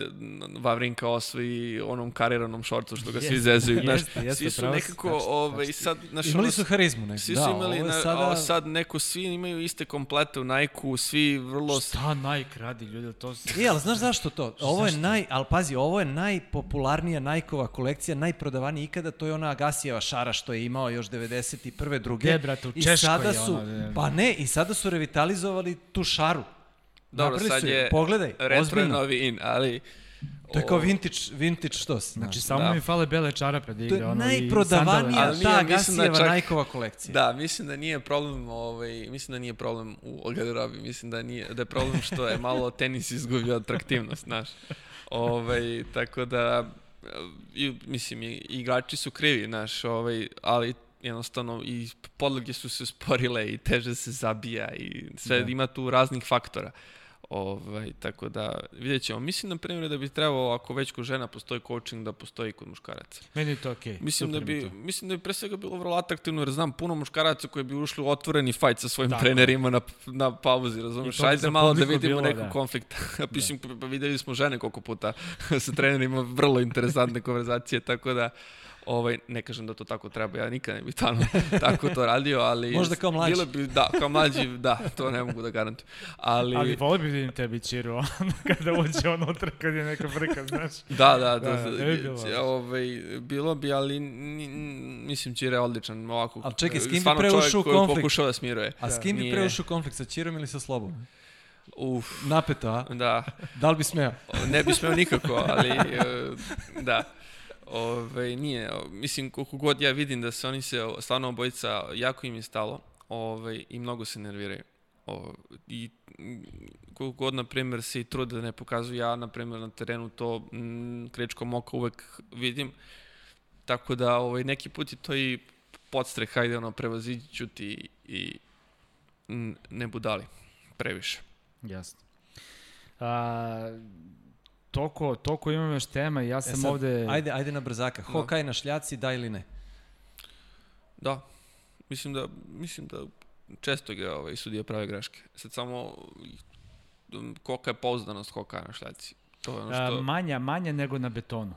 Vavrinka osvoji onom kariranom šorcu što ga svi zezuju. Znaš, svi su nekako, ove, ovaj, sad... Naš, imali su harizmu nekako. Svi su da, imali, na, sada... sad neko, svi imaju iste komplete u Nike-u, svi vrlo... Šta Nike radi, ljudi, to... Se... E, ali znaš zašto to? Ovo je naj, ali pazi, ovo je najpopularnija Nike-ova kolekcija, najprodavanija ikada, to je ona Agasijeva šara što je imao još 91. druge. Gde, brate, u Češkoj I sada su, Pa ne, i sada su revitalizovali tu šaru. Dobro, sad je pogledaj, retro ozbiljno. novi in, ali... To je kao vintage, vintage što se. Znači, samo da. mi fale bele čarape da igra. To je najprodavanija ta Gasijeva da Nike-ova kolekcija. Da, mislim da nije problem, ovaj, mislim da nije problem u garderobi, mislim da, nije, da je problem što je malo *laughs* tenis izgubio atraktivnost, znaš. Ovaj, tako da, i, mislim, i, igrači su krivi, znaš, ovaj, ali jednostavno i podloge su se sporile i teže se zabija i sve da. ima tu raznih faktora. Ovaj, tako da, vidjet ćemo. Mislim, na primjer, da bi trebalo, ako već kod žena postoji coaching, da postoji kod muškaraca. Meni je to okej. Okay. Mislim, da bi, mislim da bi pre svega bilo vrlo atraktivno, jer znam puno muškaraca koji bi ušli u otvoreni fajt sa svojim Tako. trenerima na, na pauzi, razumiješ? Ajde malo da vidimo bilo, neku da. konflikt. *laughs* mislim, da. pa videli smo žene koliko puta *laughs* sa trenerima, vrlo interesantne konverzacije, tako da Ovaj, ne kažem da to tako treba, ja nikad ne bih tamo *laughs* tako to radio, ali... Možda kao mlađi. Bilo bi, da, kao mlađi, da, to ne mogu da garantujem. Ali, ali voli bi vidim tebi Čiru, *laughs* kada uđe unutra, kad je neka frka, znaš. Da, da, da, da, da bilo. Ovaj, bilo bi, ali mislim Čira je odličan ovako. Ali čekaj, s kim bi preušao konflikt? pokušao da smiruje. A s kim bi preušao konflikt, sa Čirom ili sa Slobom? Uf. Napeto, a? Da. Da li bi smeo? Ne bi smeo nikako, ali uh, da. Ove, nije, mislim, koliko god ja vidim da se oni se, stvarno obojica, jako im je stalo ove, i mnogo se nerviraju. O, I koliko god, na primjer, se i trude da ne pokazuju, ja, na primjer, na terenu to m, krečkom oka uvek vidim. Tako da, ovaj, neki put je to i podstreh, hajde, ono, prevaziđi ću ti i ne budali previše. Jasno. A, toko, toko imam još tema i ja sam e sad, ovde... Ajde, ajde na brzaka. Da. Hokaj na šljaci, da ili ne? Da. Mislim da, mislim da često ga ovaj, sudija prave greške. Sad samo kolika je pouzdanost hokaja na šljaci. To je ono što... A, manja, manja nego na betonu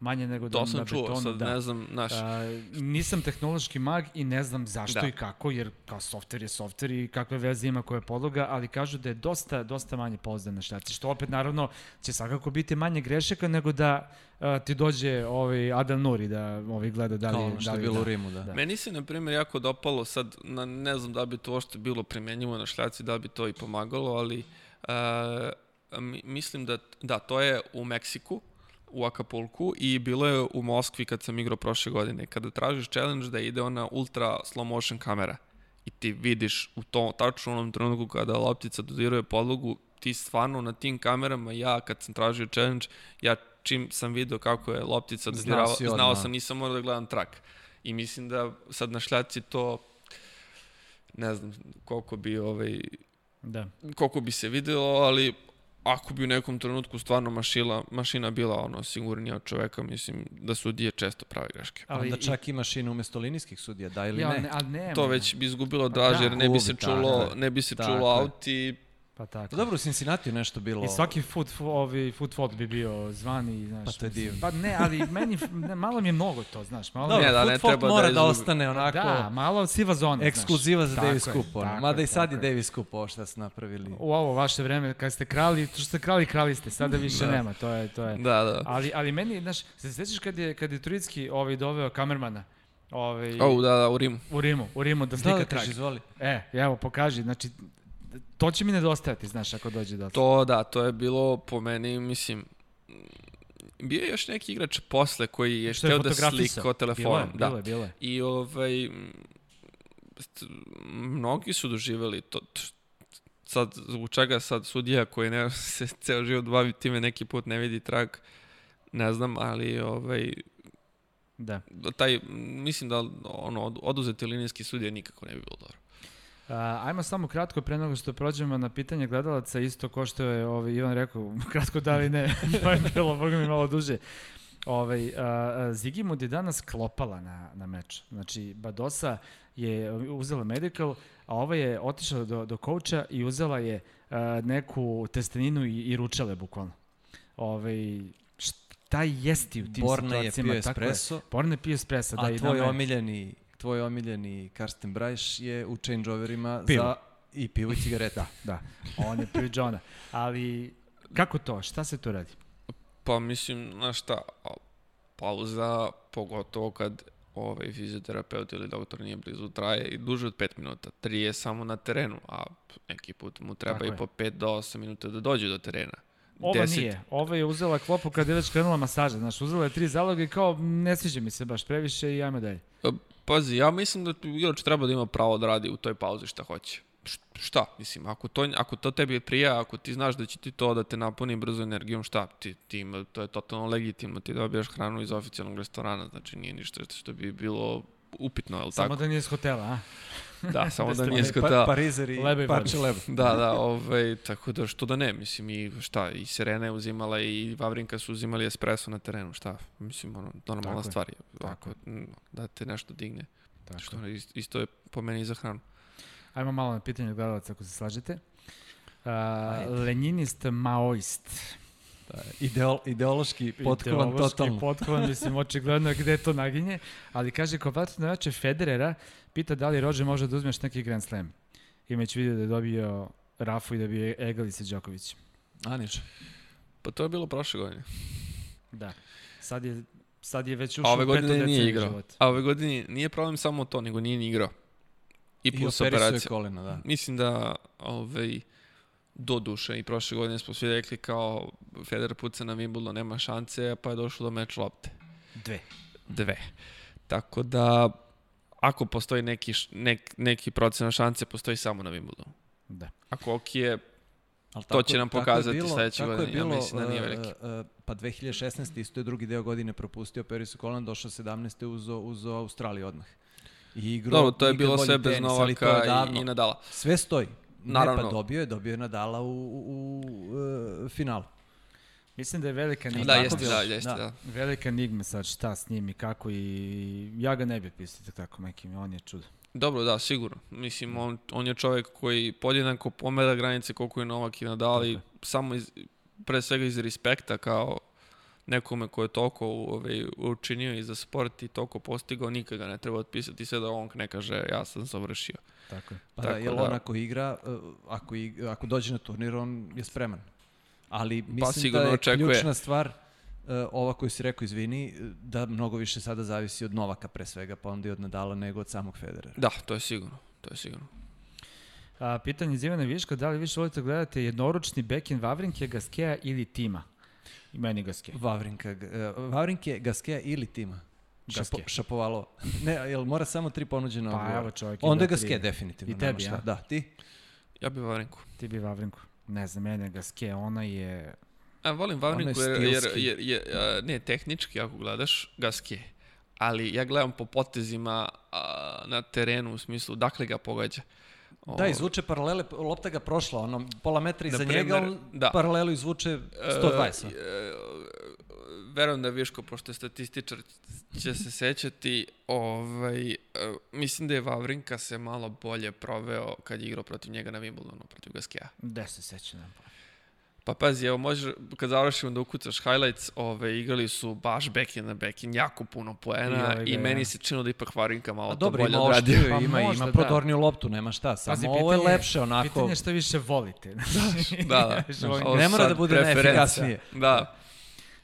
manje nego da to sam na čuo, betonu. sad da. ne znam, naš. A, nisam tehnološki mag i ne znam zašto Da. i kako, jer kao softver je softver i kakve veze ima koja je podloga, ali kažu da je dosta, dosta manje pouzdan na šljaci, što opet naravno će svakako biti manje grešaka nego da a, ti dođe ovaj Adel Nuri da ovaj gleda da li Kao ono što da je bilo da. u Rimu, da. Da. Meni se, na primjer, jako dopalo, sad na, ne znam da bi to uopšte bilo primenjivo na šljaci, da bi to i pomagalo, ali mi, mislim da, da, to je u Meksiku, u Acapulku i bilo je u Moskvi kad sam igrao prošle godine. Kada tražiš challenge da ide ona ultra slow motion kamera i ti vidiš u tom tačno onom trenutku kada loptica dodiruje podlogu, ti stvarno na tim kamerama, ja kad sam tražio challenge, ja čim sam video kako je loptica Znao dodirala, odmah. znao sam, nisam morao da gledam track. I mislim da sad na šljaci to ne znam koliko bi ovaj da. koliko bi se videlo, ali ako bi u nekom trenutku stvarno mašila, mašina bila ono sigurnija od čoveka, mislim da sudije često prave greške. Ali Onda čak i mašina umesto linijskih sudija, da ili ja, ne? ne, ali nema. To već bi izgubilo draže, da, jer ne bi se čulo, je. ne bi se čulo je. Pa tako. Dobro, u Cincinnati nešto bilo... I svaki foot, ovi, foot fault bi bio zvani, znaš. Pa to je divno. Pa ne, ali meni, ne, malo mi je mnogo to, znaš. Malo Dobro, Ne, da, ne treba da mora da, izgubi. ostane onako... Da, malo siva zona, Ekskluziva za znaš. Davis Tako je, Cup, ono. Mada je, i sad je je. Davis Cup ovo šta su napravili. U ovo vaše vreme, kad ste krali, to što ste krali, krali ste, sada više Da. nema, to je, to je. da, da. Ali, ali meni, znaš, se sećaš kad je, kad je Turicki ovaj, doveo kamermana, ovaj, O, da, da, u Rimu. u Rimu, u Rimu da Da, slika da, trag. kaži, izvoli. E, evo, pokaži, znači, to će mi nedostajati, znaš, ako dođe do toga. To, da, to je bilo po meni, mislim, bio je još neki igrač posle koji je Što je hteo da fotografisao. slika telefonom. Bilo je, da. bilo je, bilo je. I ovaj, mnogi su doživjeli to, sad, zbog čega sad sudija koji ne, *laughs* se ceo život bavi time neki put ne vidi trag, ne znam, ali ovaj, Da. taj, mislim da ono, od- oduzeti linijski sudija nikako ne bi bilo dobro. A, ajmo samo kratko pre nego što prođemo na pitanje gledalaca, isto ko što je ovaj, Ivan rekao, *laughs* kratko da li ne, *laughs* to je bilo, boga mi, malo duže. Ovaj, a, Zigimund je danas klopala na, na meč. Znači, Badosa je uzela medical, a ova je otišla do, do kouča i uzela je a, neku testeninu i, i ručale, bukvalno. Ovaj, šta jesti u tim Borna je situacijama? pio Tako espresso, Borna je pio espresso, da, a tvoj je- omiljeni, tvoj omiljeni Karsten Brajš je u changeoverima Pivo. za i pivo i cigareta. Da, on je pio Johna. Ali, kako to? Šta se tu radi? Pa mislim, znaš šta, pauza, pogotovo kad ovaj fizioterapeut ili doktor nije blizu, traje i duže od 5 minuta. Tri je samo na terenu, a neki put mu treba Tako i je. po 5 do 8 minuta da dođe do terena. Ova 10 nije. Ova je uzela klopu kad je već krenula masaža. Znaš, uzela je tri zaloga i kao, ne sviđa mi se baš previše i ajmo dalje. Pazi, ja mislim da igrač treba da ima pravo da radi u toj pauzi šta hoće. Šta? Mislim, ako to, ako to tebi prija, ako ti znaš da će ti to da te napuni brzo energijom, šta? Ti, ti ima, to je totalno legitimno, ti dobijaš hranu iz oficijalnog restorana, znači nije ništa što bi bilo upitno, je li Samo tako? da nije iz hotela, a? Da, samo da nije Pa, skotela. parizer i Leba i parče leba. Da, da, ovaj, tako da što da ne, mislim i šta, i Serena je uzimala i Vavrinka su uzimali espresso na terenu, šta, mislim, ono, normalna stvar je, ako, da te nešto digne, Tako. što ist- isto je po meni i za hranu. Ajmo malo na pitanje gledalaca, ako se slažete. Uh, lenjinist, maoist. Ideol, ideološki potkovan ideološki totalno. potkovan, mislim, očigledno gde to naginje. Ali kaže, ko vatno jače Federera, pita da li Roger može da uzmeš neki Grand Slam. Imajući vidio da je dobio Rafu i da bi egali se Đoković. A, niče. Pa to je bilo prošle godine. Da. Sad je, sad je već ušao u petu godine nije deceniju igrao. života. A ove godine nije problem samo to, nego nije ni igrao. I I plus je operacija. kolena, da. Mislim da ovaj, do duše i prošle godine smo svi rekli kao Federer puca na Wimbledon, nema šanse, pa je došlo do meč lopte. Dve. Dve. Tako da, ako postoji neki, nek, neki procena šanse, postoji samo na Wimbledonu. Da. Ako ok je, Ali To će nam tako pokazati bilo- sledeće tako je godine, ja bilo, mislim da nije uh, veliki. uh, pa 2016. isto je drugi deo godine propustio Perisu Kolan, došao 17. uzo, uzo Australiju odmah. I igrao dobro, to je bilo sve bez Novaka i, i Nadala. Sve stoji. Naravno. Ne, pa dobio je, dobio je Nadala u, u, u uh, finalu. Mislim da je velika enigma. Da, jeste, da, jeste, Da. da. Velika enigma sad šta s njim i kako i ja ga ne bih pisati tako nekim, on je čudo. Dobro, da, sigurno. Mislim, on, on je čovjek koji podjednako pomera granice koliko je Novak i Nadal i samo iz, pre svega iz respekta kao nekome ko je toliko ovaj, učinio i za sport i toliko postigao, nikad ga ne treba otpisati sve da on ne kaže ja sam završio. Tako je. Pa Tako da, jer da- on ako igra, uh, ako, ig, ako dođe na turnir, on je spreman. Ali mislim da sigurno je očekuje. ključna stvar, uh, ova koju si rekao, izvini, da mnogo više sada zavisi od Novaka pre svega, pa onda i od Nadala nego od samog Federera. Da, to je sigurno. To je sigurno. A, pitanje iz Ivana Viška, da li više volite gledati jednoručni backhand Vavrinke, Gaskeja ili Tima? I meni Gaskeja. Vavrinka, uh, Vavrinke, Gaskeja ili Tima? Šapo, Gaskeja. šapovalo. *laughs* Ne, jel mora samo tri ponuđena Pa evo čovjek. Onda je ima tri. Definitivno. I tebi, nema šta. a? Da, ti? Ja bih Vavrinku. Ti bi Vavrinku. Ne znam, mene je Gaskeja, ona je... A volim Vavrinku je jer, jer, jer, jer, a, ne, tehnički ako gledaš, Gaske. Ali ja gledam po potezima a, na terenu u smislu dakle ga pogađa. Da, izvuče paralele, lopta ga prošla, ono, pola metra iza primer, njega, on da. paralelu izvuče 120. E, e, verujem da Viško, pošto je statističar, će se sećati, ovaj, e, mislim da je Vavrinka se malo bolje proveo kad je igrao protiv njega na Wimbledonu, protiv Gaskeja. Gde se sećam? Pa pazi, evo možeš, kad završimo da ukucaš highlights, ove, igrali su baš backhand na backhand, jako puno poena I i, ovaj ga, meni ja. se činilo da ipak Varinka malo A to dobro, bolje ima odradio. Pa ima, možda, ima da. prodorniju loptu, nema šta, samo Pazi, ovo je pitanje- lepše onako. Pitanje je šta više volite. *laughs* Da, da. *laughs* Ovo Ne mora da bude najefikasnije. Da,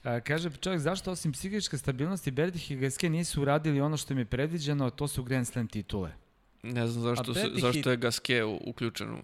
A, kaže čovjek, zašto osim psihičke stabilnosti Berdih i Gaske nisu uradili ono što im je predviđeno, to su Grand Slam titule? ne znam zašto, i- zašto je Gaske uključen u...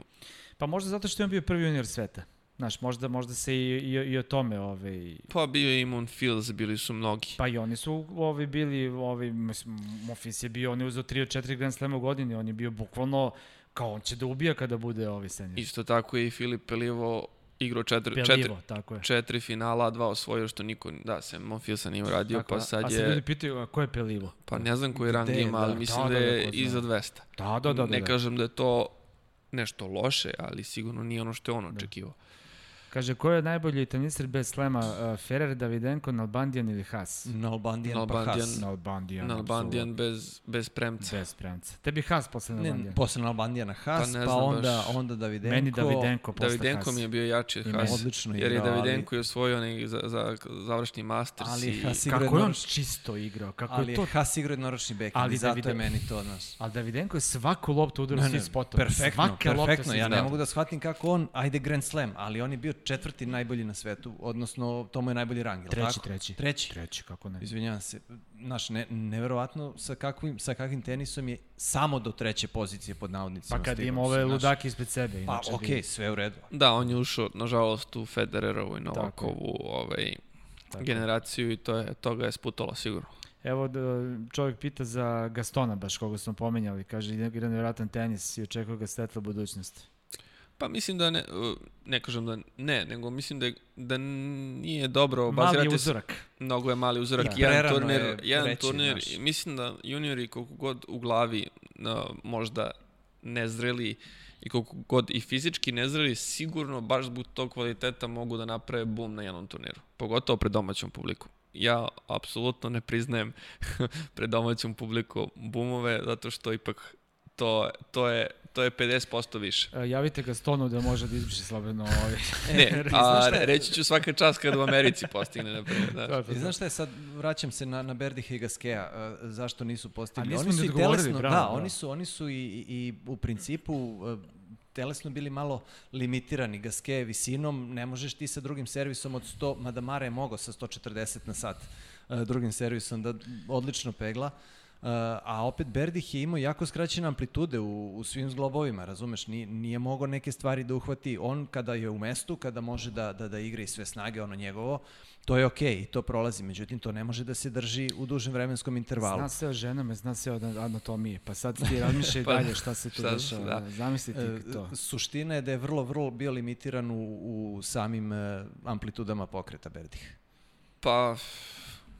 Pa možda zato što je on bio prvi junior sveta. Znaš, možda, možda se i, i, i o tome, ovaj, Pa bio je Imon Fields, bili su mnogi. pa i oni su ovi bili, ovi, mislim, Mofis je bio, on je uzeo 3 od 4 Grand Slema u godini, on je bio bukvalno, kao on će da ubija kada bude ovi senior. Isto tako je i Filip Pelivo igrao četiri, četiri, Pelivo, tako je. četiri finala, dva osvojio, što niko, da, se Monfilsa nije uradio, Tako, pa sad a sad ljudi je, pitaju, a ko je Pelivo? pa ne znam koji rang je, ima, da. ali mislim Da, da, da, da, je zna. iza 200. Da, da, da. da, ne da. kažem da je to nešto loše, ali sigurno nije ono što je on očekivao. Kaže, ko je najbolji teniser bez slema? Uh, Ferrer, Davidenko, Nalbandijan ili Haas? Nalbandijan pa Nalbandijan. Haas. Nalbandijan. Nalbandijan bez, bez premca. Bez premca. Tebi Haas posle Ne, Nalbandijan. posle Nalbandijana Haas, Pa pa, ne onda, baš. onda Davidenko. Meni Davidenko posle Davidenko Haas. mi je bio jači od Haas. Odlično Jer je igrao, ali- Davidenko je osvojio onaj za, za završni Masters Ali i... Haas igrao Kako je on čisto igrao, kako Ali je je to... Haas igrao jednoročni backhand Ali zato je Davide- meni to, znaš. Ali Davidenko je svaku loptu udarao Ne, svi ne, spotove. perfektno, perfektno. Ja ne mogu da shvatim kako on, ajde Grand Slam, ali on je bio četvrti najbolji na svetu, odnosno to mu je najbolji rang, je Treći, tako? treći. Treći. Treći, kako ne. Izvinjavam se, znaš, ne, neverovatno sa kakvim, sa kakvim tenisom je samo do treće pozicije pod navodnicima. Pa kad ima ove znaš. ludake ispred sebe. Pa inače okej, bi- sve u redu. Da, on je ušao, nažalost, u Federerovu i Novakovu ovaj, Tako. generaciju i to je, to ga je sputalo sigurno. Evo da čovjek pita za Gastona, baš koga smo pomenjali. Kaže, igra nevjerojatan tenis i očekuje ga svetla budućnost. Pa mislim da ne, uh, ne kažem da ne, nego mislim da, da nije dobro Mali obazirati se- uzorak. Mnogo je mali uzorak. Da. jedan Prerano turnir, je jedan reći, turnir mislim da juniori koliko god u glavi no, možda nezreli i koliko god i fizički nezreli, sigurno baš zbog tog kvaliteta mogu da naprave bum na jednom turniru. Pogotovo pred domaćom publiku. Ja apsolutno ne priznajem *laughs* pred domaćom publiku bumove, zato što ipak to, to, je, to je 50% više. E, javite ga Stonu da može da izbriše slobodno ovaj. *laughs* Ne, *laughs* a reći ću svaka čast kad u Americi postigne, na primjer. *laughs* Da. I znaš šta je sad, vraćam se na, na Berdiha i Gaskeja, uh, zašto nisu postigli? A oni su i telesno, bravo, da, bravo. oni su, oni su i, i, u principu uh, telesno bili malo limitirani. Gaske je visinom, ne možeš ti sa drugim servisom od 100, mada Mara je mogao sa 140 na sat drugim servisom da odlično pegla. Uh, a opet Berdih je imao jako skraćene amplitude u, u svim zglobovima, razumeš, nije, nije mogao neke stvari da uhvati. On kada je u mestu, kada može da, da, da igra i sve snage, ono njegovo, to je okej okay, i to prolazi, međutim to ne može da se drži u dužem vremenskom intervalu. Zna se o ženama, zna se o anatomiji, pa sad ti razmišljaj *laughs* pa, dalje šta se tu dešava. Da. Zamisli ti to. E, suština je da je vrlo, vrlo bio limitiran u, u samim uh, amplitudama pokreta Berdih. Pa,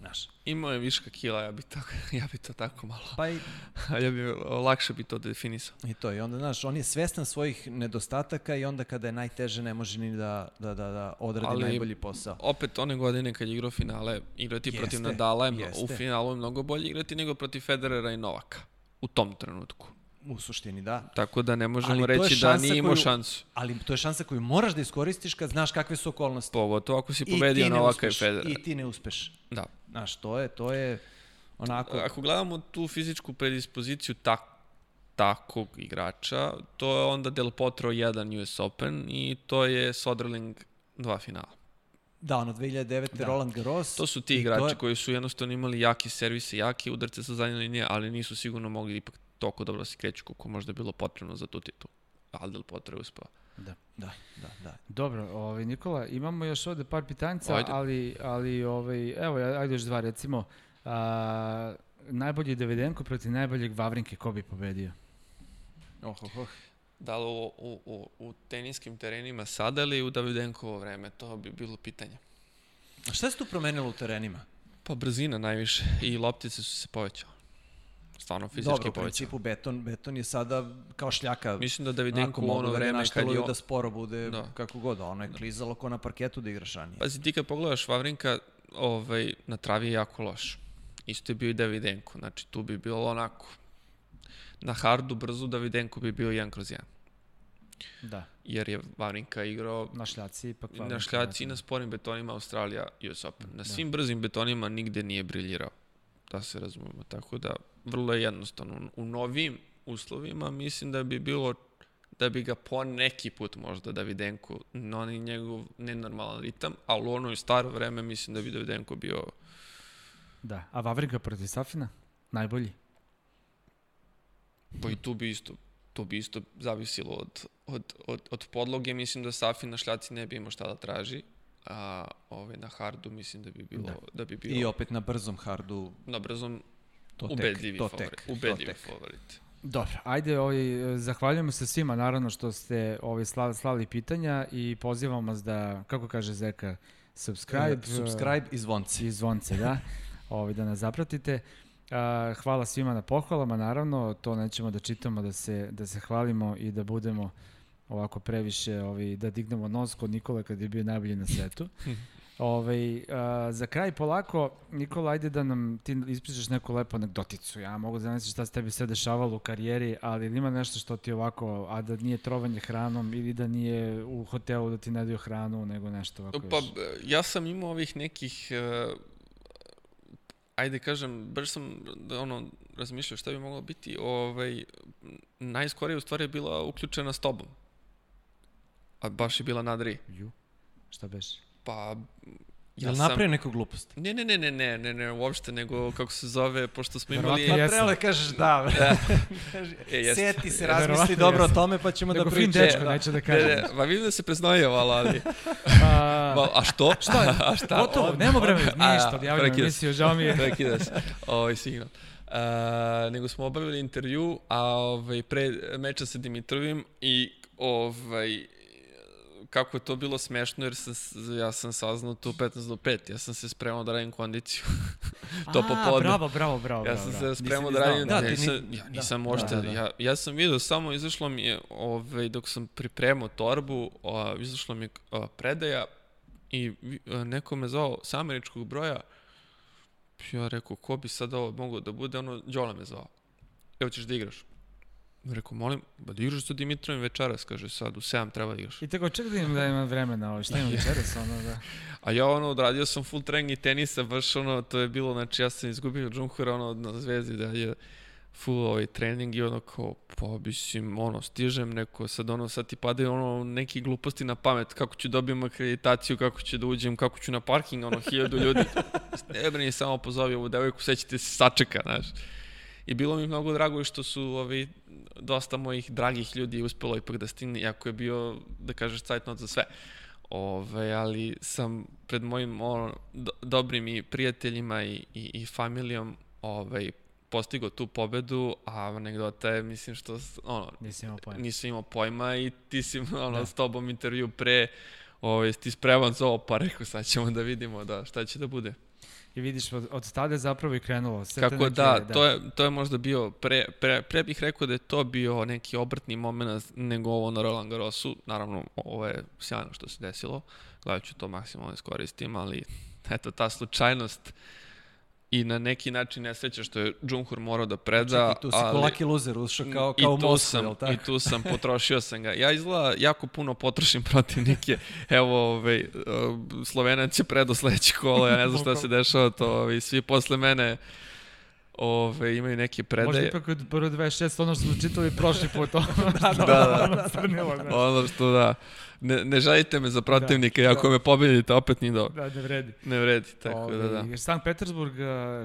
Znaš. Imao je viška kila, ja bi, tako, *laughs* ja bi to tako malo. Pa i... *laughs* ja bi, lakše bi to definisao. I to, i onda, znaš, on je svestan svojih nedostataka i onda kada je najteže ne može ni da, da, da, da odradi Ali, najbolji posao. opet one godine kad je igrao finale, igrati jeste, protiv Nadala je jeste. u finalu je mnogo bolje igrati nego protiv Federera i Novaka. U tom trenutku. U suštini, da. Tako da ne možemo reći da nije imao šansu. Ali to je šansa koju moraš da iskoristiš kad znaš kakve su okolnosti. Pogotovo ako si pobedio Novaka i Federera. I ti ne uspeš. Da. Znaš, to je, to je onako... Ako gledamo tu fizičku predispoziciju tak, takog igrača, to je onda Del Potro 1 US Open i to je Soderling 2 finala. Da, ono 2009. Da. Roland Garros. To su ti igrači je... koji su jednostavno imali jaki servise, jaki udarce sa zadnje linije, ali nisu sigurno mogli ipak toliko dobro da se kreću koliko možda je bilo potrebno za tu titul. Ali Del Potro je uspao. Da, da, da, da. Dobro, ovaj, Nikola, imamo još ovde par pitanjica, ajde. ali, ali ovaj, evo, ajde još dva, recimo, a, najbolji Davidenko protiv najboljeg Vavrinke, ko bi pobedio? Oh, oh, oh. Da li u, u, u, u teniskim terenima sada ili u Davidenkovo vreme? To bi bilo pitanje. A šta se tu promenilo u terenima? Pa brzina najviše i loptice su se povećale stvarno fizički Dobro, u principu beton, beton je sada kao šljaka. Mislim da Davidenko u ono da vreme kad je... da sporo bude da. kako god, ono je da. klizalo ko na parketu da igraš ranije. Pazi, ti kad pogledaš Vavrinka, ovaj, na travi je jako loš. Isto je bio i Davidenko, znači tu bi bilo onako. Na hardu brzo Davidenko bi bio 1 kroz 1. Da. Jer je Vavrinka igrao na šljaci ipak Na šljaci i na sporim betonima Australija US Open. Na da. svim brzim betonima nigde nije briljirao. Da se razumemo. Tako da vrlo je jednostavno. U novim uslovima mislim da bi bilo da bi ga po neki put možda Davidenko, no on je njegov nenormalan ritam, ali u onoj staro vreme mislim da bi Davidenko bio... Da, a Vavrinka protiv Safina? Najbolji? Pa i tu bi isto, to bi isto zavisilo od, od, od, od podloge. Mislim da Safin na šljaci ne bi imao šta da traži, a ovaj, na hardu mislim da bi bilo... Da, da bi bilo I opet na brzom hardu... Na brzom to ubedljivi to favorit. Tek, ubedljivi to favorit. Dobro, ajde, ovaj, zahvaljujemo se svima, naravno, što ste ovaj, slali, slali pitanja i pozivamo vas da, kako kaže Zeka, subscribe. Uh, subscribe i zvonce. I zvonce, da, *laughs* ovaj, da nas zapratite. Uh, hvala svima na pohvalama, naravno, to nećemo da čitamo, da se, da se hvalimo i da budemo ovako previše, ovaj, da dignemo nos kod Nikola kad je bio najbolji na svetu. *laughs* Ovaj, uh, za kraj polako, Nikola, ajde da nam ti ispričaš neku lepu anegdoticu. Ja mogu da zamislim šta se tebi sve dešavalo u karijeri, ali ima nešto što ti ovako, a da nije trovanje hranom ili da nije u hotelu da ti ne daju hranu, nego nešto ovako Pa, još. ja sam imao ovih nekih, uh, ajde kažem, baš sam ono, razmišljao šta bi moglo biti, ovaj, najskorije u stvari je bila uključena s tobom. A baš je bila nadri. Ju, šta beše? Pa, Ja Jel sam... napravio neku glupost? Ne, ne, ne, ne, ne, ne, ne, uopšte, nego kako se zove, pošto smo imali... Pa prele kažeš da, da. *laughs* e, Sjeti se, razmisli dobro jesam. o tome, pa ćemo nego da pričamo. Nego fin dečko, da. neće da kaže. Ne, ne, pa vidim da se preznojevalo, ali... *laughs* a, a što? *laughs* Šta? a šta? Gotovo, nema vremena, ništa, odjavljamo emisiju, žao mi je. Prekida se, ovaj signal. Uh, nego smo obavili intervju, a ovaj, pre meča sa Dimitrovim i ovaj, kako je to bilo smešno, jer sam, ja sam saznao to 15 do 5. Ja sam se spremao da radim kondiciju. *laughs* to popodne. Bravo, bravo, bravo. Ja sam se spremao da radim... Da, nisam, ni, ja nisam da, možete... Da, da, da. Ja, ja sam vidio, samo izašlo mi je, ovaj, dok sam pripremao torbu, o, izašlo mi je o, predaja i o, neko me zvao sa američkog broja. Ja rekao, ko bi sad ovo mogao da bude? Ono, Đola me zvao. Evo ćeš da igraš. Rekao, molim, ba da igraš sa Dimitrovim večeras, kaže sad, u 7 treba da igraš. I tako ček da im da ima vremena, ovo, šta ima *laughs* večeras, ono da... A ja ono, odradio sam full trening i tenisa, baš ono, to je bilo, znači ja sam izgubio Džunhura, ono, na zvezdi da je full ovaj trening i ono kao, pa mislim, ono, stižem neko, sad ono, sad ti padaju ono, neki gluposti na pamet, kako ću dobijem akreditaciju, kako ću da uđem, kako ću na parking, ono, hiljadu ljudi. *laughs* ne brini, samo pozovi ovu devojku, sve ćete se sačeka, znaš. I bilo mi mnogo drago što su ovi, dosta mojih dragih ljudi uspelo ipak da stigne, iako je bio, da kažeš, cajtnot za sve. Ove, ali sam pred mojim ono, do, dobrim i prijateljima i, i, i familijom ovaj, postigao tu pobedu, a anegdota je, mislim, što ono, nisam imao pojma. Nisam imao pojma i ti si ono, da. s tobom intervju pre, ovaj, ti spreman za ovo, pa rekao, sad ćemo da vidimo da, šta će da bude. I vidiš, od, od tada zapravo i krenulo. Sve Kako da, da, to je, to je možda bio, pre, pre, pre bih rekao da je to bio neki obrtni moment nego ovo na Roland Garrosu. Naravno, ovo je sjajno što se desilo. Gledat ću to maksimalno iskoristim, ali eto, ta slučajnost i na neki način nesreća što je Džunhur morao da preda. Čekaj, tu si ali, laki loser ušao kao, kao Moskva, sam, tako? I tu sam, potrošio sam ga. Ja izgleda jako puno potrošim protivnike. Evo, ovaj, Slovenac će predo sledeći kolo, ja ne znam šta se dešava, to ovaj, svi posle mene ove, imaju neke predaje. Možda ipak od prvo 26, ono što smo čitali prošli put, ono *laughs* da, da, da, da. ono što da. Ne, ne žalite me za protivnika, da, ako da. me pobedite, opet ni do. Da, ne vredi. Ne vredi, tako ove, da, da. Sankt Petersburg,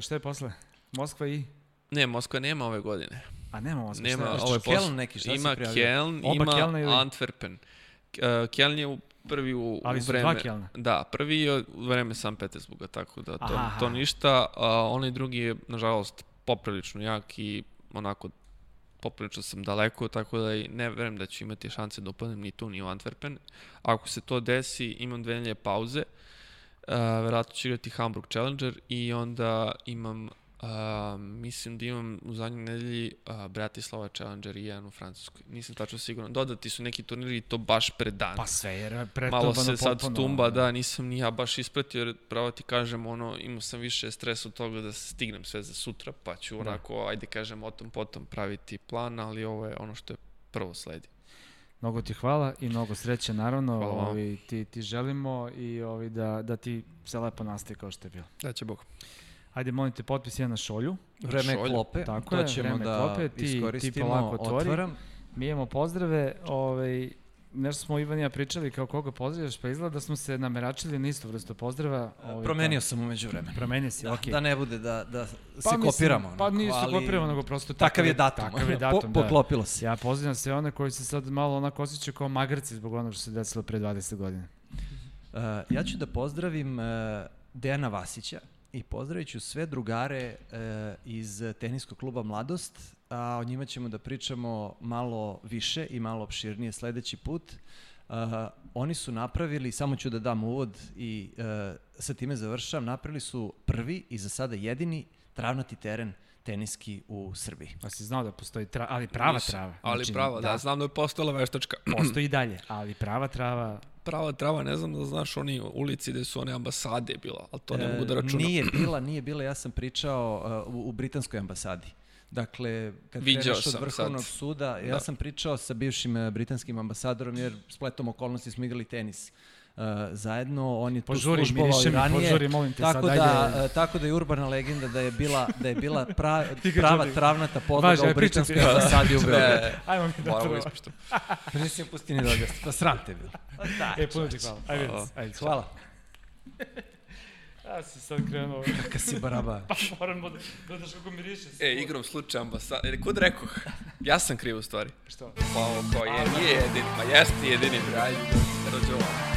šta je posle? Moskva i? Ne, Moskva nema ove godine. A nema Moskva, nema, šta je? Ovo je Keln neki, šta ima Keln, ima Kelna ili... Antwerpen. Keln je u prvi u, Ali u vreme... Da, prvi je u vreme Sankt Petersburga, tako da to, Aha. to ništa. A onaj drugi je, nažalost, poprilično jak i onako poprilično sam daleko, tako da i ne verujem da ću imati šanse da upadnem ni tu ni u Antwerpen. Ako se to desi, imam dve nelje pauze, uh, verovatno ću igrati Hamburg Challenger i onda imam Uh, mislim da imam u zadnjoj nedelji uh, Bratislava Challenger i jedan u Francuskoj. Nisam tačno siguran. Dodati su neki turniri i to baš pred dan. Pa sve, jer Malo se sad potpuno, tumba, da, nisam ni ja baš ispratio, jer pravo ti kažem, ono, imao sam više stres od toga da stignem sve za sutra, pa ću da. onako, ajde kažem, o tom potom praviti plan, ali ovo je ono što je prvo sledi. Mnogo ti hvala i mnogo sreće, naravno. Ovi, ti, ti želimo i ovi, da, da ti se lepo nastaje kao što je bilo. Da će Bog. Ajde, molim te, potpis jedan na šolju. Vreme šolju. klope, Tako to je, ćemo vreme da klope, ti, iskoristimo, ti polako otvori. otvaram. Mi imamo pozdrave, ovaj, nešto smo Ivan i ja pričali kao koga pozdravljaš, pa izgleda da smo se nameračili na isto vrstu pozdrava. Ovaj, Promenio pa, sam umeđu vremenu. Promenio si, da, okej. Okay. Da ne bude da, da se pa, kopiramo. Mislim, pa nije se kopiramo, nego prosto takav je datum. Takav je *laughs* datum, po, Poklopilo se. Ja pozdravljam sve one koji se sad malo onako osjećaju kao magarci zbog onog što se desilo pre 20 godina. Uh, ja ću da pozdravim uh, Dejana Vasića, i pozdravit ću sve drugare e, iz teniskog kluba Mladost, a o njima ćemo da pričamo malo više i malo opširnije sledeći put. Uh, oni su napravili, samo ću da dam uvod i uh, sa time završam, napravili su prvi i za sada jedini travnati teren teniski u Srbiji. Pa si znao da postoji trava, ali prava trava. Ali znači, prava, da, da, znam da je postala veštačka. Postoji i dalje, ali prava trava prava trava, ne znam da znaš oni ulici gde su one ambasade bila, ali to ne e, mogu da računam. Nije *clears throat* bila, nije bila, ja sam pričao uh, u, u britanskoj ambasadi. Dakle, kad Viđao kreneš od Vrhovnog sad. suda, ja da. sam pričao sa bivšim uh, britanskim ambasadorom, jer spletom okolnosti smo igrali tenis. Uh, zajedno, on je požuri, tu službovao i ranije. Požuri, molim te tako sad, da, ajde. Uh, tako da je urbana legenda da je bila, da je bila pra, *laughs* prava travnata podloga Važi, u britanskoj *laughs* ambasadi u Beogradu. Ajmo mi da Moramo to. ispuštam. *laughs* Nisi mi pusti ni da objasnim. Pa sram te bilo. Da, e, puno ti hvala. Ajde, ajde. Hvala. Ja si sad krenuo. Kaka si baraba. pa moram da, da daš kako miriše. E, igrom slučaj ambasad... E, kud rekoh? Ja sam kriv u stvari. Što? Pa ovo, kao je, nije jedini. Pa jeste jedini. Ajde, dođe ovo.